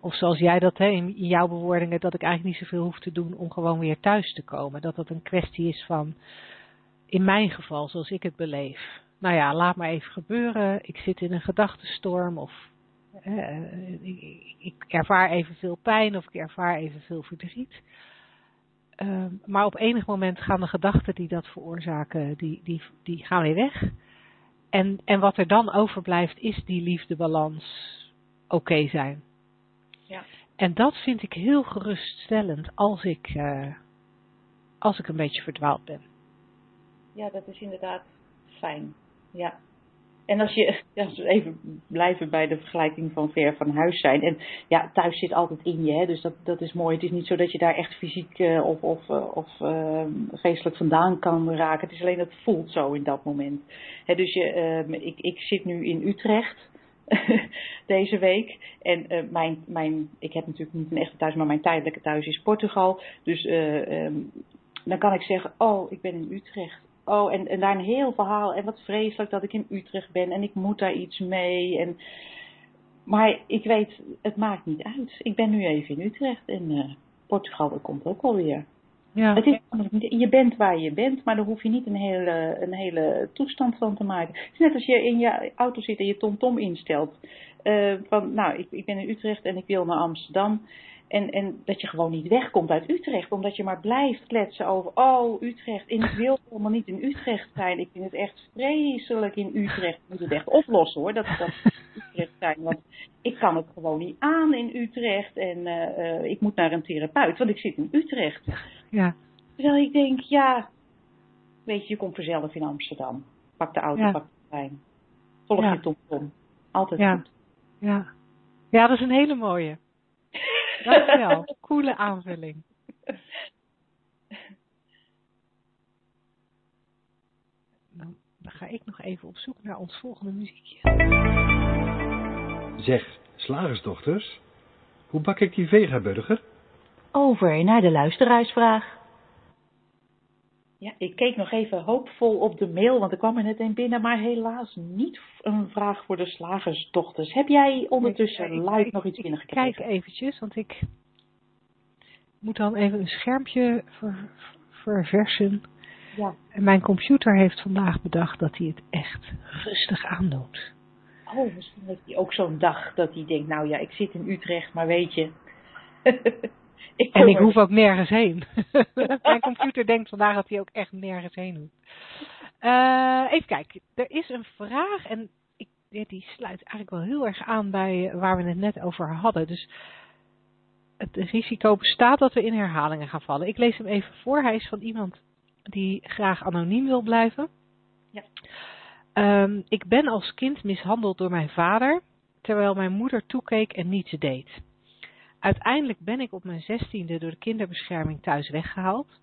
Of zoals jij dat hè, in, jouw bewoordingen, dat ik eigenlijk niet zoveel hoef te doen om gewoon weer thuis te komen. Dat dat een kwestie is van, in mijn geval, zoals ik het beleef. Nou ja, laat maar even gebeuren. Ik zit in een gedachtenstorm of uh, ik, ervaar evenveel pijn of ik ervaar evenveel verdriet. Uh, maar op enig moment gaan de gedachten die dat veroorzaken, die, die, die gaan weer weg. En, en wat er dan overblijft is die liefdebalans oké zijn. En dat vind ik heel geruststellend als ik, uh, als ik een beetje verdwaald ben. Ja, dat is inderdaad fijn. Ja. En als je, [LAUGHS] ja, even blijven bij de vergelijking van ver van huis zijn. En ja, thuis zit altijd in je, hè, dus dat, dat is mooi. Het is niet zo dat je daar echt fysiek uh, of, of, uh, of uh, geestelijk vandaan kan raken. Het is alleen, het voelt zo in dat moment. Hè, dus je, ik, ik zit nu in Utrecht. [LAUGHS] deze week. En uh, mijn, mijn, ik heb natuurlijk niet een echte thuis, maar mijn tijdelijke thuis is Portugal. Dus uh, um, dan kan ik zeggen, oh, ik ben in Utrecht. Oh, en, en daar een heel verhaal. En wat vreselijk dat ik in Utrecht ben en ik moet daar iets mee. En, maar ik weet, het maakt niet uit. Ik ben nu even in Utrecht en uh, Portugal, komt ook alweer. Ja. Het is, je bent waar je bent, maar daar hoef je niet een hele, een hele toestand van te maken. Het is net als je in je auto zit en je tomtom instelt. Uh, van, nou, ik, ik ben in Utrecht en ik wil naar Amsterdam. En, en dat je gewoon niet wegkomt uit Utrecht, omdat je maar blijft kletsen over, oh Utrecht, en ik wil helemaal niet in Utrecht zijn. Ik vind het echt vreselijk in Utrecht. Ik moet het echt oplossen hoor, dat, dat [LAUGHS] Utrecht zijn. Want ik kan het gewoon niet aan in Utrecht en uh, ik moet naar een therapeut, want ik zit in Utrecht. Ja. Terwijl ik denk, ja, weet je, je komt vanzelf in Amsterdam. Pak de auto, pak de trein. Volg ja. je tomtom. Altijd ja. goed. Ja. ja, dat is een hele mooie. Dankjewel. [LAUGHS] Coole aanvulling. Dan, dan ga ik nog even op zoek naar ons volgende muziekje. Zeg, slagersdochters, hoe bak ik die vegaburger? Over naar de luisteraarsvraag. Ja, ik keek nog even hoopvol op de mail, want er kwam er net een binnen, maar helaas niet een vraag voor de slagersdochters. Heb jij ondertussen live nog iets binnengekregen? Kijk eventjes, want ik moet dan even een schermpje ver, verversen. Ja. En mijn computer heeft vandaag bedacht dat hij het echt rustig aandoet. Oh, misschien heeft hij ook zo'n dag dat hij denkt, nou ja, ik zit in Utrecht, maar weet je, [LAUGHS] ik en ik hoef ook nergens heen. [LAUGHS] Mijn computer denkt vandaag dat hij ook echt nergens heen hoeft. Uh, even kijken. Er is een vraag en ik, die sluit eigenlijk wel heel erg aan bij waar we het net over hadden. Dus het risico bestaat dat we in herhalingen gaan vallen. Ik lees hem even voor. Hij is van iemand die graag anoniem wil blijven. Ja. Um, ik ben als kind mishandeld door mijn vader, terwijl mijn moeder toekeek en niets deed. Uiteindelijk ben ik op mijn zestiende door de kinderbescherming thuis weggehaald.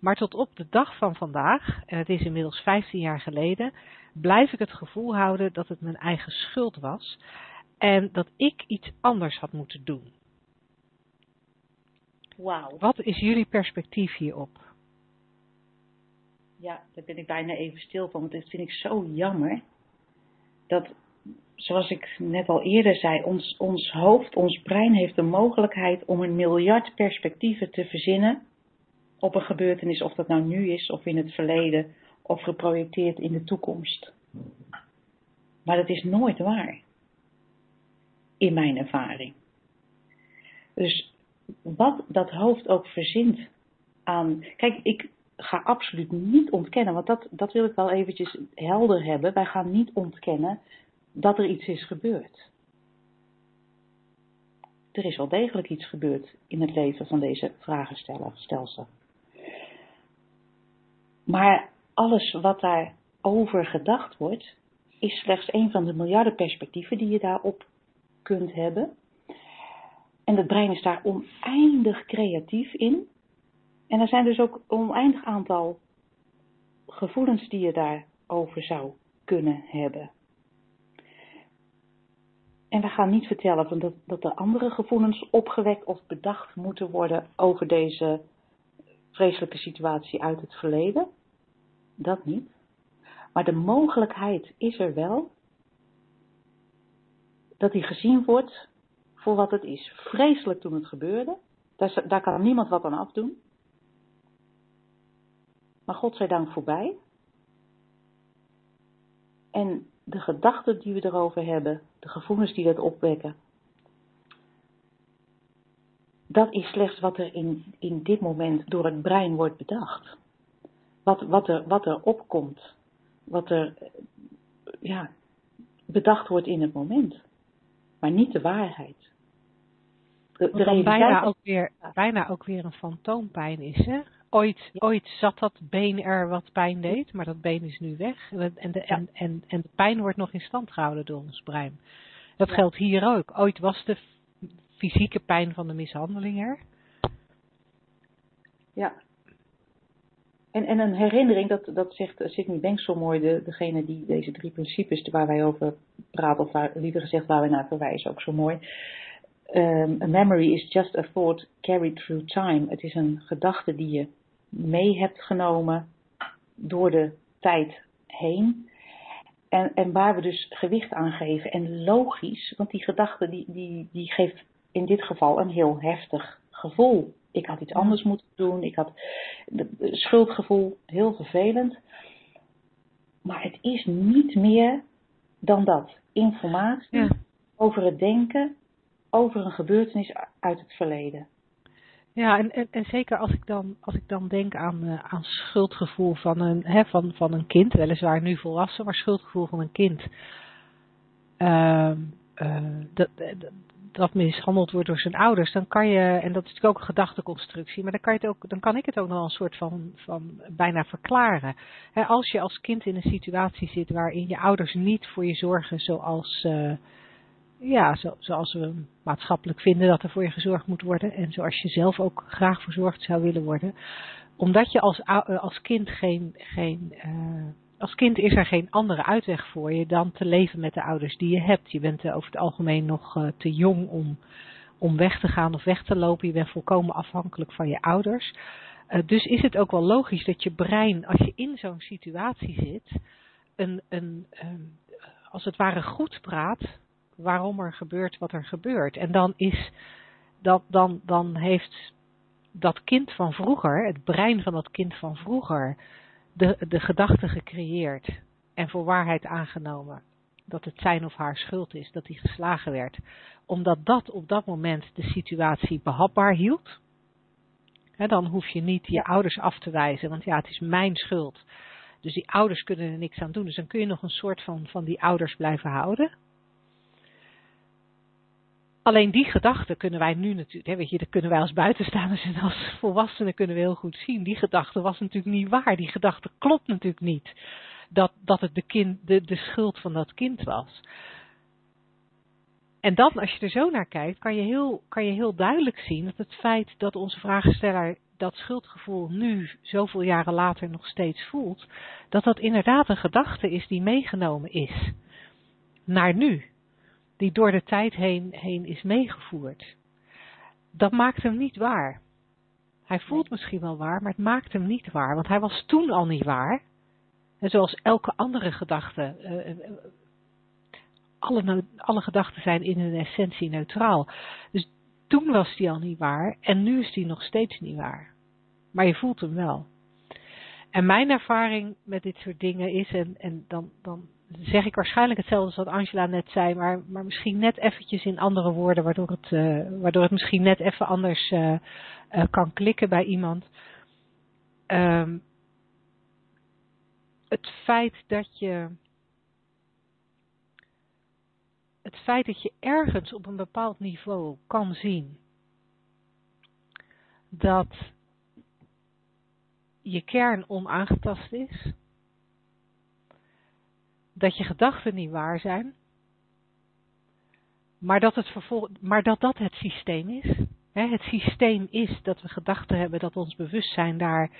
Maar tot op de dag van vandaag, en het is inmiddels 15 jaar geleden, blijf ik het gevoel houden dat het mijn eigen schuld was en dat ik iets anders had moeten doen. Wauw. Wat is jullie perspectief hierop? Ja, daar ben ik bijna even stil van, want dit vind ik zo jammer. Dat zoals ik net al eerder zei, ons, ons hoofd, ons brein heeft de mogelijkheid om een miljard perspectieven te verzinnen op een gebeurtenis, of dat nou nu is of in het verleden of geprojecteerd in de toekomst. Maar dat is nooit waar. In mijn ervaring. Dus wat dat hoofd ook verzint aan. Kijk, ik ga absoluut niet ontkennen, want dat, dat wil ik wel eventjes helder hebben. Wij gaan niet ontkennen dat er iets is gebeurd. Er is wel degelijk iets gebeurd in het leven van deze vragenstelsel. Maar alles wat daarover gedacht wordt, is slechts een van de miljarden perspectieven die je daarop kunt hebben. En het brein is daar oneindig creatief in. En er zijn dus ook een oneindig aantal gevoelens die je daarover zou kunnen hebben. En we gaan niet vertellen dat, dat er andere gevoelens opgewekt of bedacht moeten worden over deze vreselijke situatie uit het verleden. Dat niet. Maar de mogelijkheid is er wel dat die gezien wordt voor wat het is. Vreselijk toen het gebeurde. Daar, daar kan niemand wat aan afdoen. Maar God zij dank voorbij. En de gedachten die we erover hebben, de gevoelens die dat opwekken, dat is slechts wat er in, in dit moment door het brein wordt bedacht. Wat, wat, er, wat er opkomt, wat er ja, bedacht wordt in het moment, maar niet de waarheid. De, de bijna, ook weer, bijna ook weer een fantoompijn is, hè? Ooit, ooit zat dat been er wat pijn deed, maar dat been is nu weg. En de, en, en, en de pijn wordt nog in stand gehouden door ons brein. Dat geldt hier ook. Ooit was de fysieke pijn van de mishandeling er. Ja. En, en een herinnering, dat, dat zegt Sidney Banks zo mooi, de, degene die deze drie principes waar wij over praten, of waar, liever gezegd waar we naar verwijzen, ook zo mooi. Um, a memory is just a thought carried through time. Het is een gedachte die je mee hebt genomen door de tijd heen. En, en waar we dus gewicht aan geven. En logisch, want die gedachte die, die, die geeft in dit geval een heel heftig gevoel. Ik had iets anders moeten doen. Ik had schuldgevoel, heel vervelend. Maar het is niet meer dan dat. Informatie over het denken, over een gebeurtenis uit het verleden. Ja, en, en, en, zeker als ik dan, als ik dan denk aan, uh, aan schuldgevoel van een, hè, van, van een kind, weliswaar nu volwassen, maar schuldgevoel van een kind. Uh, uh, dat, dat mishandeld wordt door zijn ouders, dan kan je, en dat is natuurlijk ook een gedachteconstructie, maar dan kan, je het ook, dan kan ik het ook nog een soort van, van bijna verklaren. als je als kind in een situatie zit waarin je ouders niet voor je zorgen zoals, ja, zo, zoals we maatschappelijk vinden dat er voor je gezorgd moet worden en zoals je zelf ook graag verzorgd zou willen worden, omdat je als, als kind geen, geen uh, als kind is er geen andere uitweg voor je dan te leven met de ouders die je hebt. Je bent over het algemeen nog te jong om, om weg te gaan of weg te lopen. Je bent volkomen afhankelijk van je ouders. Dus is het ook wel logisch dat je brein, als je in zo'n situatie zit, een, een, als het ware goed praat waarom er gebeurt wat er gebeurt. En dan is dat, dan, dan heeft dat kind van vroeger, het brein van dat kind van vroeger, de, de gedachte gecreëerd en voor waarheid aangenomen dat het zijn of haar schuld is dat hij geslagen werd, omdat dat op dat moment de situatie behapbaar hield. dan hoef je niet je ouders af te wijzen, want ja, het is mijn schuld. Dus die ouders kunnen er niks aan doen. Dus dan kun je nog een soort van, van die ouders blijven houden. Alleen die gedachten kunnen wij nu natuurlijk, hè, weet je, dat kunnen wij als buitenstaanders en als volwassenen kunnen we heel goed zien. Die gedachte was natuurlijk niet waar. Die gedachte klopt natuurlijk niet. Dat, dat het de, kind, de, de schuld van dat kind was. En dan, als je er zo naar kijkt, kan je, heel, kan je heel duidelijk zien dat het feit dat onze vraagsteller dat schuldgevoel nu, zoveel jaren later, nog steeds voelt, dat dat inderdaad een gedachte is die meegenomen is naar nu die door de tijd heen, heen is meegevoerd. Dat maakt hem niet waar. Hij voelt misschien wel waar, maar het maakt hem niet waar, want hij was toen al niet waar. En zoals elke andere gedachte, uh, alle, alle gedachten zijn in hun essentie neutraal. Dus toen was die al niet waar en nu is die nog steeds niet waar. Maar je voelt hem wel. En mijn ervaring met dit soort dingen is, en, en dan, dan zeg ik waarschijnlijk hetzelfde als wat Angela net zei, maar, maar misschien net eventjes in andere woorden, waardoor het, uh, waardoor het misschien net even anders uh, uh, kan klikken bij iemand. Um, het feit dat je het feit dat je ergens op een bepaald niveau kan zien dat je kern onaangetast is, dat je gedachten niet waar zijn, maar dat, het vervol maar dat dat het systeem is. het systeem is dat we gedachten hebben dat ons bewustzijn daar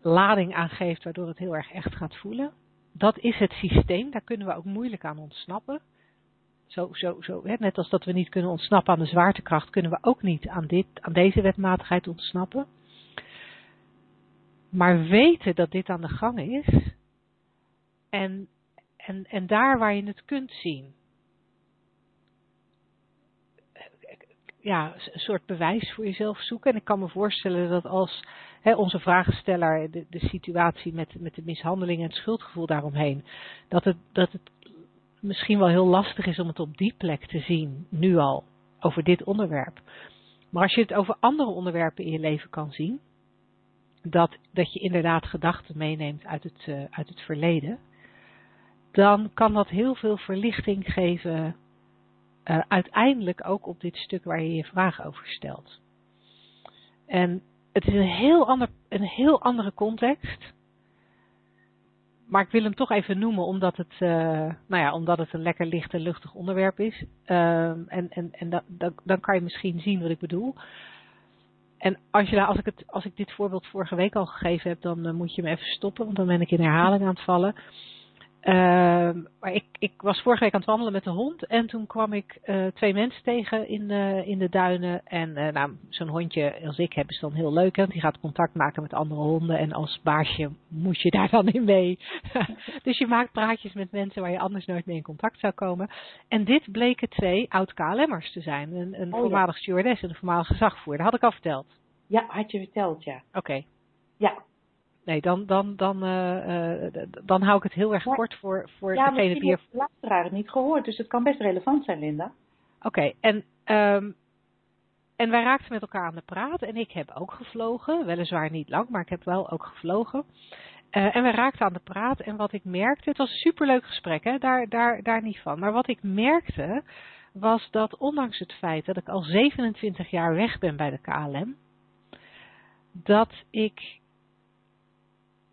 lading aan geeft, waardoor het heel erg echt gaat voelen. Dat is het systeem, daar kunnen we ook moeilijk aan ontsnappen. Zo, zo, zo, net als dat we niet kunnen ontsnappen aan de zwaartekracht, kunnen we ook niet aan, dit, aan deze wetmatigheid ontsnappen. Maar weten dat dit aan de gang is en en, en daar waar je het kunt zien. Ja, een soort bewijs voor jezelf zoeken. En ik kan me voorstellen dat als hè, onze vragensteller de, de situatie met, met de mishandeling en het schuldgevoel daaromheen, dat het, dat het misschien wel heel lastig is om het op die plek te zien, nu al, over dit onderwerp. Maar als je het over andere onderwerpen in je leven kan zien, dat, dat je inderdaad gedachten meeneemt uit het, uh, uit het verleden, dan kan dat heel veel verlichting geven, uh, uiteindelijk ook op dit stuk waar je je vraag over stelt. En het is een heel, ander, een heel andere context. Maar ik wil hem toch even noemen omdat het, uh, nou ja, omdat het een lekker licht en luchtig onderwerp is. Uh, en en, en da, da, dan kan je misschien zien wat ik bedoel. En als ik, het, als ik dit voorbeeld vorige week al gegeven heb, dan uh, moet je me even stoppen, want dan ben ik in herhaling aan het vallen. Ehm, maar ik, ik was vorige week aan het wandelen met de hond en toen kwam ik uh, twee mensen tegen in, uh, in de duinen. En uh, nou, zo'n hondje als ik heb is dan heel leuk, want die gaat contact maken met andere honden. En als baasje moet je daar [LAUGHS] dan in mee. [LAUGHS] dus je maakt praatjes met mensen waar je anders nooit mee in contact zou komen. En dit bleken twee oud-KLM'ers te zijn. Een, een oh, voormalig ja. stewardess en een voormalig gezagvoerder. Dat had ik al verteld. Ja, had je verteld, ja. Oké. Okay. Ja, nee, dan, dan, dan, uh, uh, dan hou ik het heel erg ja. kort voor, voor ja, degene die... Ja, de luisteraar het niet gehoord, dus het kan best relevant zijn, Linda. Oké, okay, en, um, en wij raakten met elkaar aan de praat en ik heb ook gevlogen, weliswaar niet lang, maar ik heb wel ook gevlogen. Uh, en we raakten aan de praat en wat ik merkte, het was een superleuk gesprek, hè, daar, daar, daar niet van. Maar wat ik merkte, was dat ondanks het feit dat ik al 27 jaar weg ben bij de KLM, dat ik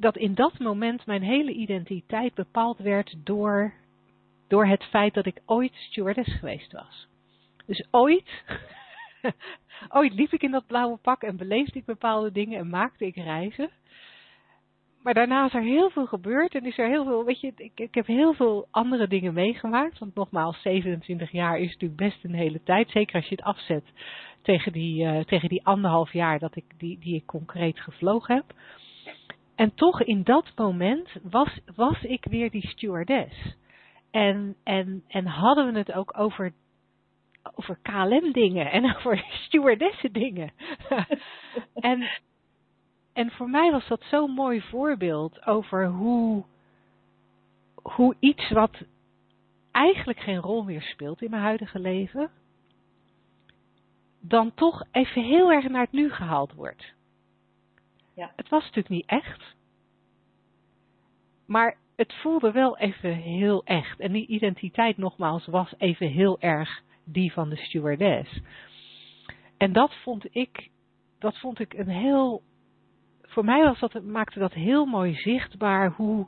dat in dat moment mijn hele identiteit bepaald werd door, door het feit dat ik ooit stewardess geweest was. Dus ooit, [LAUGHS] ooit liep ik in dat blauwe pak en beleefde ik bepaalde dingen en maakte ik reizen. Maar daarna is er heel veel gebeurd en is er heel veel, weet je, ik, ik heb heel veel andere dingen meegemaakt. Want nogmaals, 27 jaar is natuurlijk best een hele tijd. Zeker als je het afzet tegen die, uh, tegen die anderhalf jaar dat ik, die, die ik concreet gevlogen heb. En toch in dat moment was, was ik weer die stewardess. En, en, en hadden we het ook over, over KLM dingen en [LAUGHS] over stewardessen dingen. [LAUGHS] en, en voor mij was dat zo'n mooi voorbeeld over hoe, hoe iets wat eigenlijk geen rol meer speelt in mijn huidige leven, dan toch even heel erg naar het nu gehaald wordt. Ja. Het was natuurlijk niet echt. Maar het voelde wel even heel echt. En die identiteit nogmaals was even heel erg die van de stewardess. En dat vond ik, dat vond ik een heel, voor mij was dat, maakte dat heel mooi zichtbaar hoe,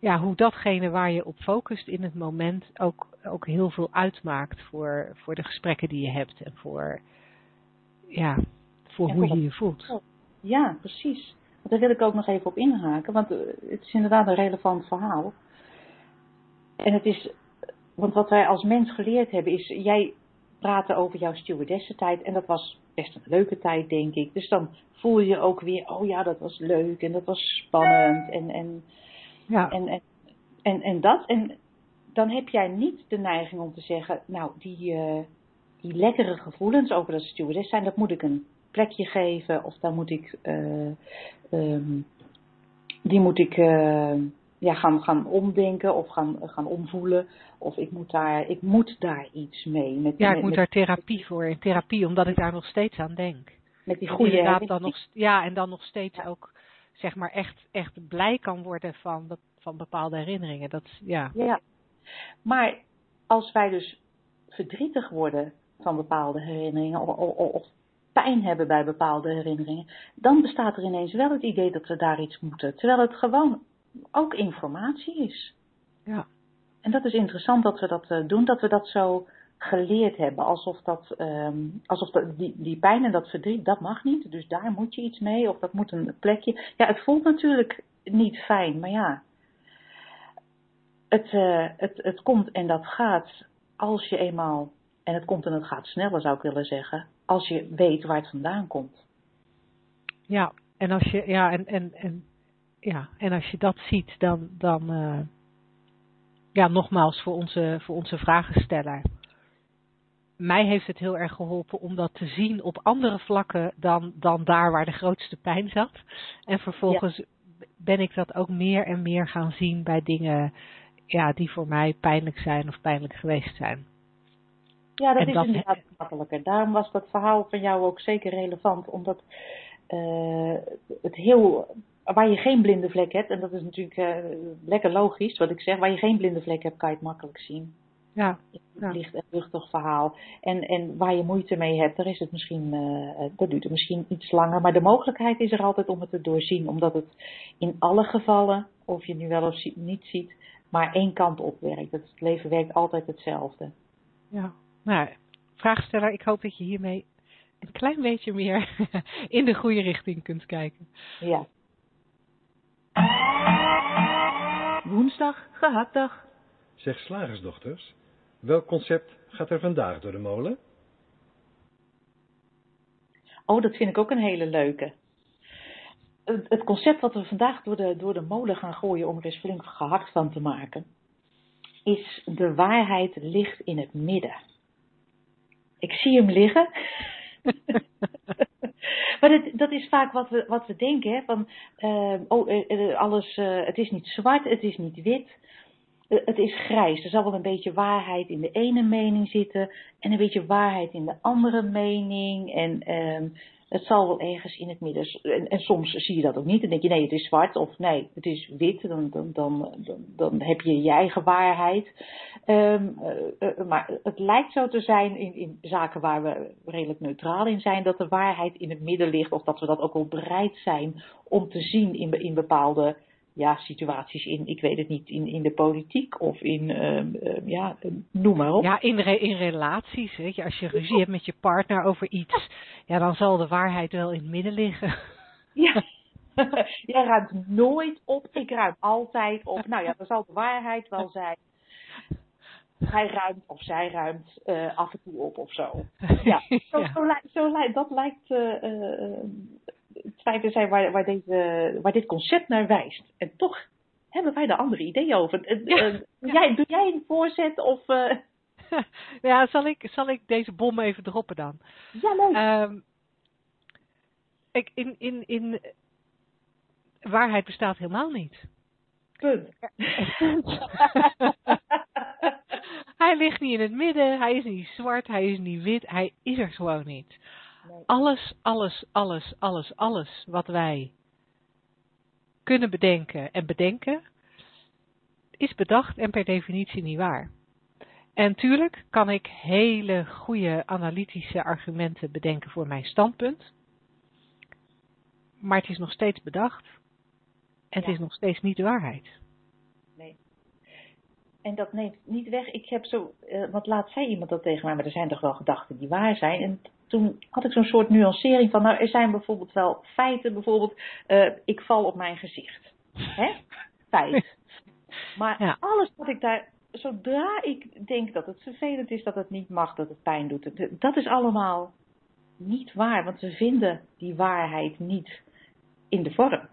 ja, hoe datgene waar je op focust in het moment ook, ook heel veel uitmaakt voor, voor de gesprekken die je hebt en voor, ja, voor Ja, hoe je je voelt. Ja, precies. Want daar wil ik ook nog even op inhaken, want eh, het is inderdaad een relevant verhaal. En het is, want wat wij als mens geleerd hebben is, jij praatte over jouw stewardessentijd en dat was best een leuke tijd, denk ik. Dus dan voel je ook weer, oh ja, dat was leuk en dat was spannend en, en, Ja, en, en, en, en dat. En dan heb jij niet de neiging om te zeggen, nou, die, uh, die lekkere gevoelens over dat stewardess zijn, dat moet ik een plekje geven of daar moet ik, uh, um, die moet ik uh, ja, gaan, gaan omdenken of gaan, gaan omvoelen. Of ik moet daar, ik moet daar iets mee. Met, ja ik met, moet daar therapie voor. In therapie, omdat ik daar nog steeds aan denk. met die goede inderdaad dan nog, ja, en dan nog steeds ook, zeg maar, echt, echt blij kan worden van, van bepaalde herinneringen. Dat, ja. Ja. Maar als wij dus verdrietig worden van bepaalde herinneringen of, of, of pijn hebben bij bepaalde herinneringen, dan bestaat er ineens wel het idee dat we daar iets moeten. Terwijl het gewoon ook informatie is. Ja. En dat is interessant dat we dat eh, doen, dat we dat zo geleerd hebben. Alsof, dat, ehm, alsof dat, die, die pijn en dat verdriet, dat mag niet. Dus daar moet je iets mee of dat moet een plekje. Ja, het voelt natuurlijk niet fijn, maar ja. Het, eh, het, het komt en dat gaat als je eenmaal, en het komt en het gaat sneller zou ik willen zeggen, als je weet waar het vandaan komt. Ja, en als je, ja, en, en, en, ja, en als je dat ziet, dan, dan uh, ja, nogmaals voor onze, voor onze vragensteller. Mij heeft het heel erg geholpen om dat te zien op andere vlakken dan, dan daar waar de grootste pijn zat. En vervolgens ja. ben ik dat ook meer en meer gaan zien bij dingen ja, die voor mij pijnlijk zijn of pijnlijk geweest zijn. Ja, dat en is dat inderdaad he- makkelijker. Daarom was dat verhaal van jou ook zeker relevant, omdat uh, het heel, waar je geen blinde vlek hebt, en dat is natuurlijk uh, lekker logisch wat ik zeg, waar je geen blinde vlek hebt, kan je het makkelijk zien. Ja. Het ligt een luchtig verhaal. En, en waar je moeite mee hebt, daar is het misschien, uh, dat duurt het misschien iets langer. Maar de mogelijkheid is er altijd om het te doorzien. Omdat het in alle gevallen, of je nu wel of niet ziet, maar één kant op werkt. Het leven werkt altijd hetzelfde. Ja, nou, vraagsteller, ik hoop dat je hiermee een klein beetje meer [LAUGHS] in de goede richting kunt kijken. Ja. Woensdag, gehaktdag. Zeg slagersdochters, welk concept gaat er vandaag door de molen? Oh, dat vind ik ook een hele leuke. Het, het concept wat we vandaag door de, door de molen gaan gooien om er eens flink gehakt van te maken, is de waarheid ligt in het midden. Ik zie hem liggen. [LAUGHS] maar dat, dat, is vaak wat we, wat we denken. Hè? Van, uh, oh, uh, alles, uh, het is niet zwart, het is niet wit. het is grijs. Er zal wel een beetje waarheid in de ene mening zitten. En een beetje waarheid in de andere mening. En ehm, het zal wel ergens in het midden. En, en, soms zie je dat ook niet. Dan denk je, nee, het is zwart. Of nee, het is wit. Dan, dan, dan, dan, heb je je eigen waarheid. Um, uh, maar het lijkt zo te zijn in, in zaken waar we redelijk neutraal in zijn. Dat de waarheid in het midden ligt. Of dat we dat ook wel bereid zijn om te zien in, in bepaalde ja, situaties in, ik weet het niet, in, in de politiek of in, uh, ja, noem maar op. Ja, in, re, in relaties, weet je, als je ruzie hebt met je partner over iets, ja, dan zal de waarheid wel in het midden liggen. Ja, [LAUGHS] jij ruimt nooit op, ik ruim altijd op. Nou ja, dan zal de waarheid wel zijn. Hij ruimt of zij ruimt uh, af en toe op of zo. Ja, [LAUGHS] zo, ja. zo, zo dat lijkt uh, het feit zijn waar, waar, deze, waar dit concept naar wijst. En toch hebben wij er andere ideeën over. Ja, uh, jij, doe jij een voorzet of... Uh... [LAUGHS] ja, zal ik, zal ik deze bom even droppen dan? Ja, leuk. Um, ik, in, in, in, waarheid bestaat helemaal niet. Punt. [LAUGHS] hij ligt niet in het midden, hij is niet zwart, hij is niet wit, hij is er gewoon niet. Alles, alles, alles, alles, alles wat wij kunnen bedenken en bedenken, is bedacht en per definitie niet waar. En tuurlijk kan ik hele goede analytische argumenten bedenken voor mijn standpunt. Maar het is nog steeds bedacht. En ja. het is nog steeds niet de waarheid. Nee. En dat neemt niet weg. Ik heb zo, uh, want laat zei iemand dat tegen mij, maar er zijn toch wel gedachten die waar zijn. En toen had ik zo'n soort nuancering van, nou er zijn bijvoorbeeld wel feiten, bijvoorbeeld uh, ik val op mijn gezicht. Hè? Feit. [LAUGHS] Maar ja. alles wat ik daar, zodra ik denk dat het vervelend is, dat het niet mag, dat het pijn doet, dat is allemaal niet waar, want we vinden die waarheid niet in de vorm.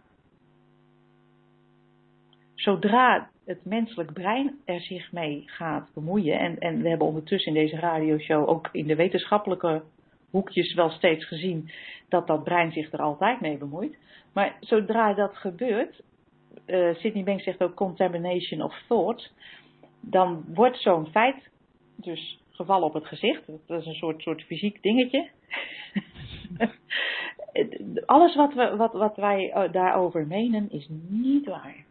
Zodra het menselijk brein er zich mee gaat bemoeien, en, en we hebben ondertussen in deze radioshow ook in de wetenschappelijke hoekjes wel steeds gezien dat dat brein zich er altijd mee bemoeit. Maar zodra dat gebeurt, uh, Sidney Banks zegt ook contamination of thought, dan wordt zo'n feit dus gevallen op het gezicht. Dat is een soort, soort fysiek dingetje. [LAUGHS] Alles wat, we, wat, wat wij eh, daarover menen is niet waar.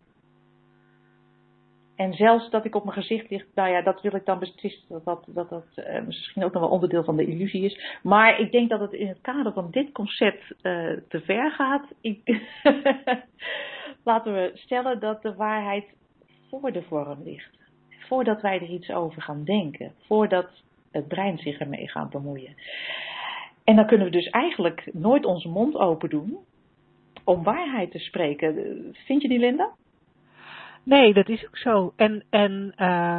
En zelfs dat ik op mijn gezicht ligt, nou ja, dat wil ik dan beslissen dat dat, dat, dat uh, misschien ook nog wel onderdeel van de illusie is. Maar ik denk dat het in het kader van dit concept uh, te ver gaat. Ik [LAUGHS] Laten we stellen dat de waarheid voor de vorm ligt. Voordat wij er iets over gaan denken. Voordat het brein zich ermee gaat bemoeien. En dan kunnen we dus eigenlijk nooit onze mond open doen om waarheid te spreken. Vind je die, Linda? Nee, dat is ook zo. En, en, uh,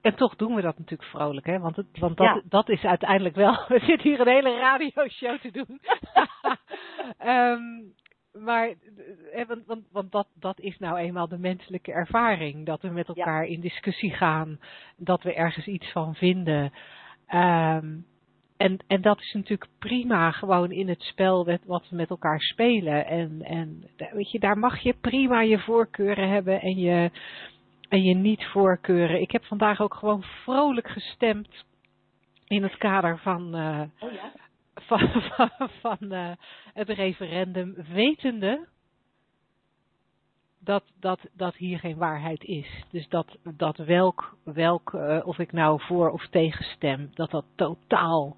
en toch doen we dat natuurlijk vrolijk, hè? Want, het, want dat, ja. dat is uiteindelijk wel. [LAUGHS] We zitten hier een hele radioshow te doen. um, [LAUGHS] maar, want, want, want dat, dat is nou eenmaal de menselijke ervaring. Dat we met elkaar ja. in discussie gaan. Dat we ergens iets van vinden. Um, en, en dat is natuurlijk prima gewoon in het spel met, wat we met elkaar spelen. En, en weet je, daar mag je prima je voorkeuren hebben en je, en je niet voorkeuren. Ik heb vandaag ook gewoon vrolijk gestemd in het kader van, uh, oh ja? van, [LAUGHS] van, van uh, het referendum, wetende dat, dat, dat hier geen waarheid is. Dus dat, dat welk, welk uh, of ik nou voor of tegen stem, dat dat totaal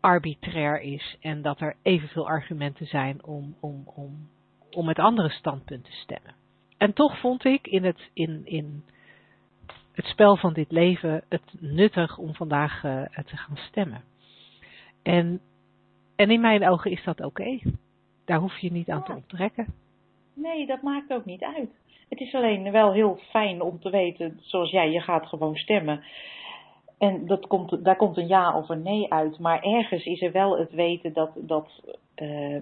arbitrair is en dat er evenveel argumenten zijn om, om, om, om met andere standpunten te stemmen. En toch vond ik in het, in, in het spel van dit leven het nuttig om vandaag uh, te gaan stemmen. En, en in mijn ogen is dat oké. Okay. Daar hoef je niet aan te onttrekken. Nee, dat maakt ook niet uit. Het is alleen wel heel fijn om te weten, zoals jij, je gaat gewoon stemmen. En dat komt, daar komt een ja of een nee uit. Maar ergens is er wel het weten dat dat uh,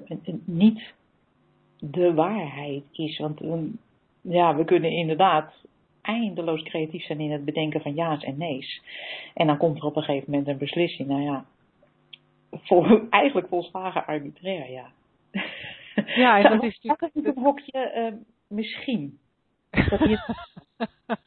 niet de waarheid is. Want um, ja, we kunnen inderdaad eindeloos creatief zijn in het bedenken van ja's en nee's. En dan komt er op een gegeven moment een beslissing. Nou ja, [LAUGHS] eigenlijk volslagen arbitrair, ja. Ja, en dat is natuurlijk... een hokje uh, misschien. Dat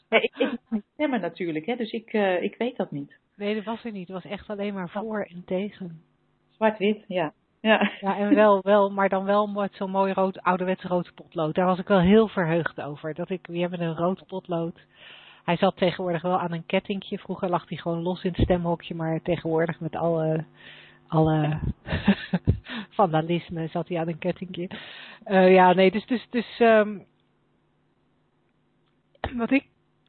ja, ik, ik niet stemmen natuurlijk, hè, dus ik, uh, ik weet dat niet. Nee, dat was er niet. Het was echt alleen maar voor en tegen. Zwart-wit, ja. Ja. ja, en wel, wel, maar dan wel met zo'n mooi rood, ouderwets rood potlood. Daar was ik wel heel verheugd over. Dat ik, we hebben een rood potlood. Hij zat tegenwoordig wel aan een kettingje. Vroeger lag hij gewoon los in het stemhokje, maar tegenwoordig met alle, alle [LAUGHS] vandalisme zat hij aan een kettingje. Uh, ja, nee, dus, dus, dus um, wat ik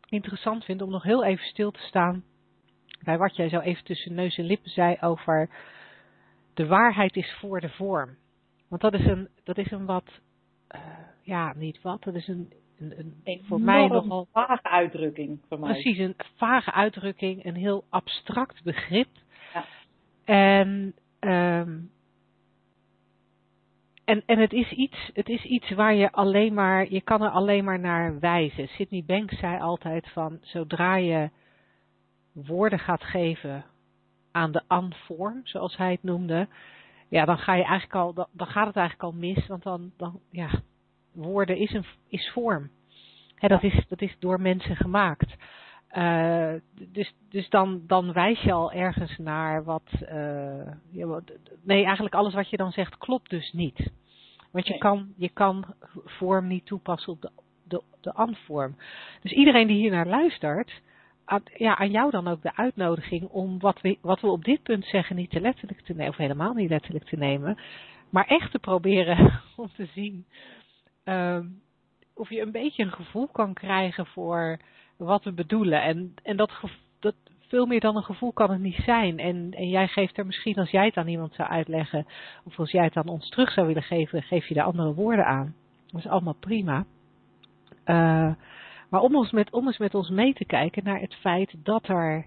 interessant vind om nog heel even stil te staan bij wat jij zo even tussen neus en lippen zei over de waarheid is voor de vorm. Want dat is een, dat is een wat, uh, ja, niet wat, dat is een, een, een voor mij nogal. vage uitdrukking voor mij. Precies, een vage uitdrukking, een heel abstract begrip. En, um, en, en het, is iets, het is iets waar je alleen maar, je kan er alleen maar naar wijzen. Sidney Banks zei altijd van, zodra je woorden gaat geven aan de anvorm, zoals hij het noemde, ja, dan ga je eigenlijk al, dan gaat het eigenlijk al mis, want dan, dan ja, woorden is, een, is vorm. Hè, dat, is, dat is door mensen gemaakt. Uh, dus dus dan, dan wijs je al ergens naar wat, uh, ja, nee, eigenlijk alles wat je dan zegt klopt dus niet. Want je, nee. kan, je kan vorm niet toepassen op de, de, de anvorm. Dus iedereen die hier naar luistert, aan, ja, aan jou dan ook de uitnodiging om wat we, wat we op dit punt zeggen niet te letterlijk te nemen, of helemaal niet letterlijk te nemen, maar echt te proberen [LAUGHS] om te zien um, of je een beetje een gevoel kan krijgen voor wat we bedoelen. En, en dat, dat veel meer dan een gevoel kan het niet zijn. En, en jij geeft er misschien, als jij het aan iemand zou uitleggen, of als jij het aan ons terug zou willen geven, geef je de andere woorden aan. Dat is allemaal prima. Uh, maar om, ons met, om eens met ons mee te kijken naar het feit dat er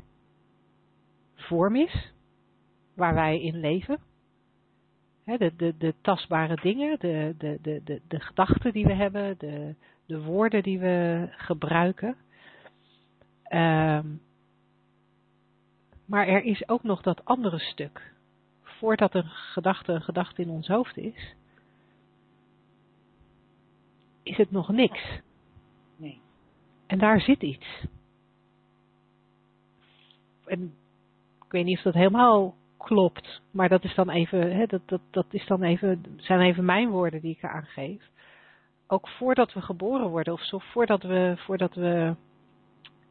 vorm is, waar wij in leven. de, de, de tastbare dingen, de, de, de, de, de gedachten die we hebben, de, de woorden die we gebruiken. Um, maar er is ook nog dat andere stuk. Voordat een gedachte een gedachte in ons hoofd is, is het nog niks. Nee. En daar zit iets. En ik weet niet of dat helemaal klopt, maar dat is dan even, hè, dat, dat, dat is dan even, zijn even mijn woorden die ik eraan geef. Ook voordat we geboren worden, of zo, voordat we, voordat we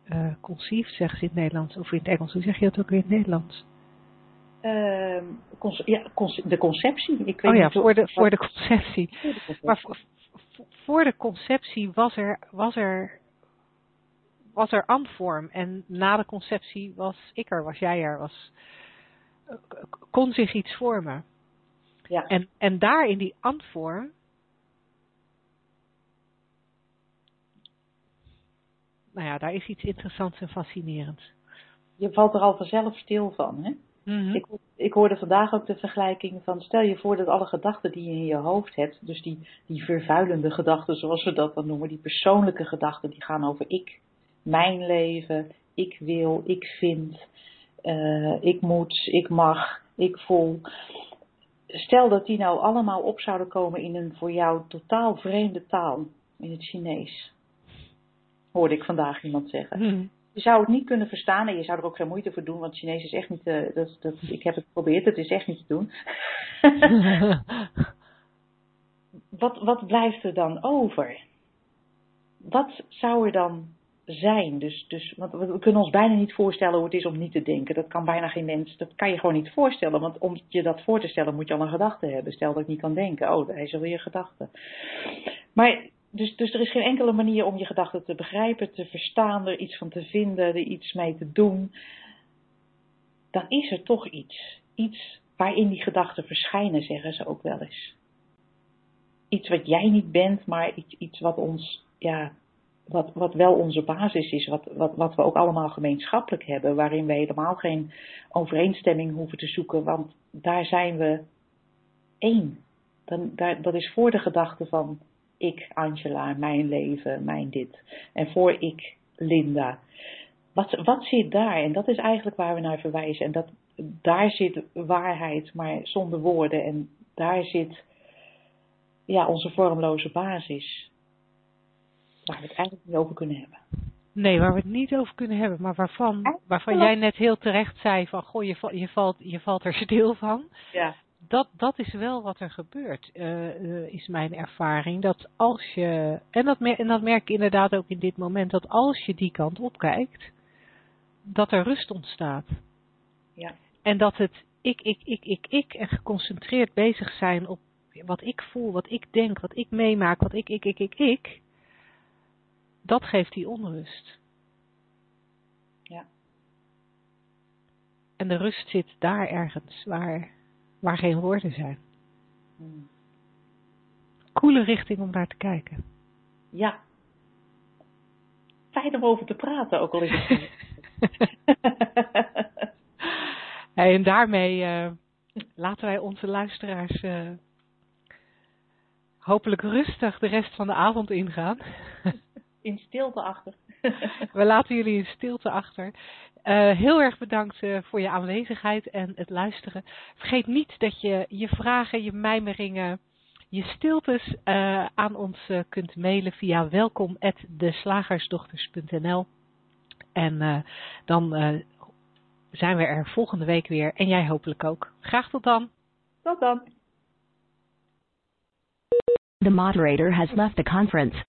uh, conceived zeggen ze in het Nederlands, of in het Engels, hoe zeg je dat ook in het Nederlands? Uh, ja, de conceptie. Ik weet oh ja, niet voor, de, voor de conceptie. Voor de conceptie. Maar voor, voor de conceptie was er, was er was er antvorm en na de conceptie was ik er, was jij er, was, kon zich iets vormen. Ja. En, en daar in die antvorm nou ja, daar is iets interessants en fascinerends. Je valt er al vanzelf stil van, hè? Mm-hmm. Ik, ik hoorde vandaag ook de vergelijking van, stel je voor dat alle gedachten die je in je hoofd hebt, dus die, die vervuilende gedachten zoals we dat dan noemen, die persoonlijke gedachten, die gaan over ik, mijn leven, ik wil, ik vind, uh, ik moet, ik mag, ik voel. Stel dat die nou allemaal op zouden komen in een voor jou totaal vreemde taal, in het Chinees. Hoorde ik vandaag iemand zeggen. Hmm. Je zou het niet kunnen verstaan en je zou er ook geen moeite voor doen, want Chinees is echt niet, uh, dat, dat, ik heb het geprobeerd, het is echt niet te doen. [LAUGHS] wat, wat blijft er dan over? Wat zou er dan zijn. Dus, dus, want we kunnen ons bijna niet voorstellen hoe het is om niet te denken. Dat kan bijna geen mens. Dat kan je gewoon niet voorstellen. Want om je dat voor te stellen moet je al een gedachte hebben. Stel dat ik niet kan denken. Oh, hij is alweer gedachte. Maar dus, dus er is geen enkele manier om je gedachten te begrijpen, te verstaan, er iets van te vinden, er iets mee te doen. Dan is er toch iets. Iets waarin die gedachten verschijnen, zeggen ze ook wel eens. Iets wat jij niet bent, maar iets, iets wat ons ja, wat, wat wel onze basis is, wat, wat, wat we ook allemaal gemeenschappelijk hebben, waarin we helemaal geen overeenstemming hoeven te zoeken, want daar zijn we één. Dan, daar, dat is voor de gedachte van ik, Angela, mijn leven, mijn dit. En voor ik, Linda. Wat, wat zit daar? En dat is eigenlijk waar we naar verwijzen. En dat, daar zit waarheid, maar zonder woorden. En daar zit ja, onze vormloze basis. Waar we het eigenlijk niet over kunnen hebben. Nee, waar we het niet over kunnen hebben, maar waarvan, waarvan jij net heel terecht zei van, goh, je, je, valt, je valt er stil van. Ja. Dat, dat is wel wat er gebeurt, uh, is mijn ervaring. Dat als je, en dat, en dat merk ik inderdaad ook in dit moment, dat als je die kant opkijkt, dat er rust ontstaat. Ja. En dat het ik, ik, ik, ik, ik en geconcentreerd bezig zijn op wat ik voel, wat ik denk, wat ik meemaak, wat ik, ik, ik, ik, ik, dat geeft die onrust. Ja. En de rust zit daar ergens, waar, waar geen woorden zijn. Hmm. Coole richting om naar te kijken. Ja. Fijn om over te praten, ook al is het. [LAUGHS] en daarmee uh, laten wij onze luisteraars uh, hopelijk rustig de rest van de avond ingaan. In stilte achter. [LAUGHS] We laten jullie in stilte achter. Uh, heel erg bedankt uh, voor je aanwezigheid en het luisteren. Vergeet niet dat je je vragen, je mijmeringen, je stiltes uh, aan ons kunt mailen via welkom@deslagersdochters.nl. En dan zijn we er volgende week weer en jij hopelijk ook. Graag tot dan. Tot dan. The moderator has left the conference.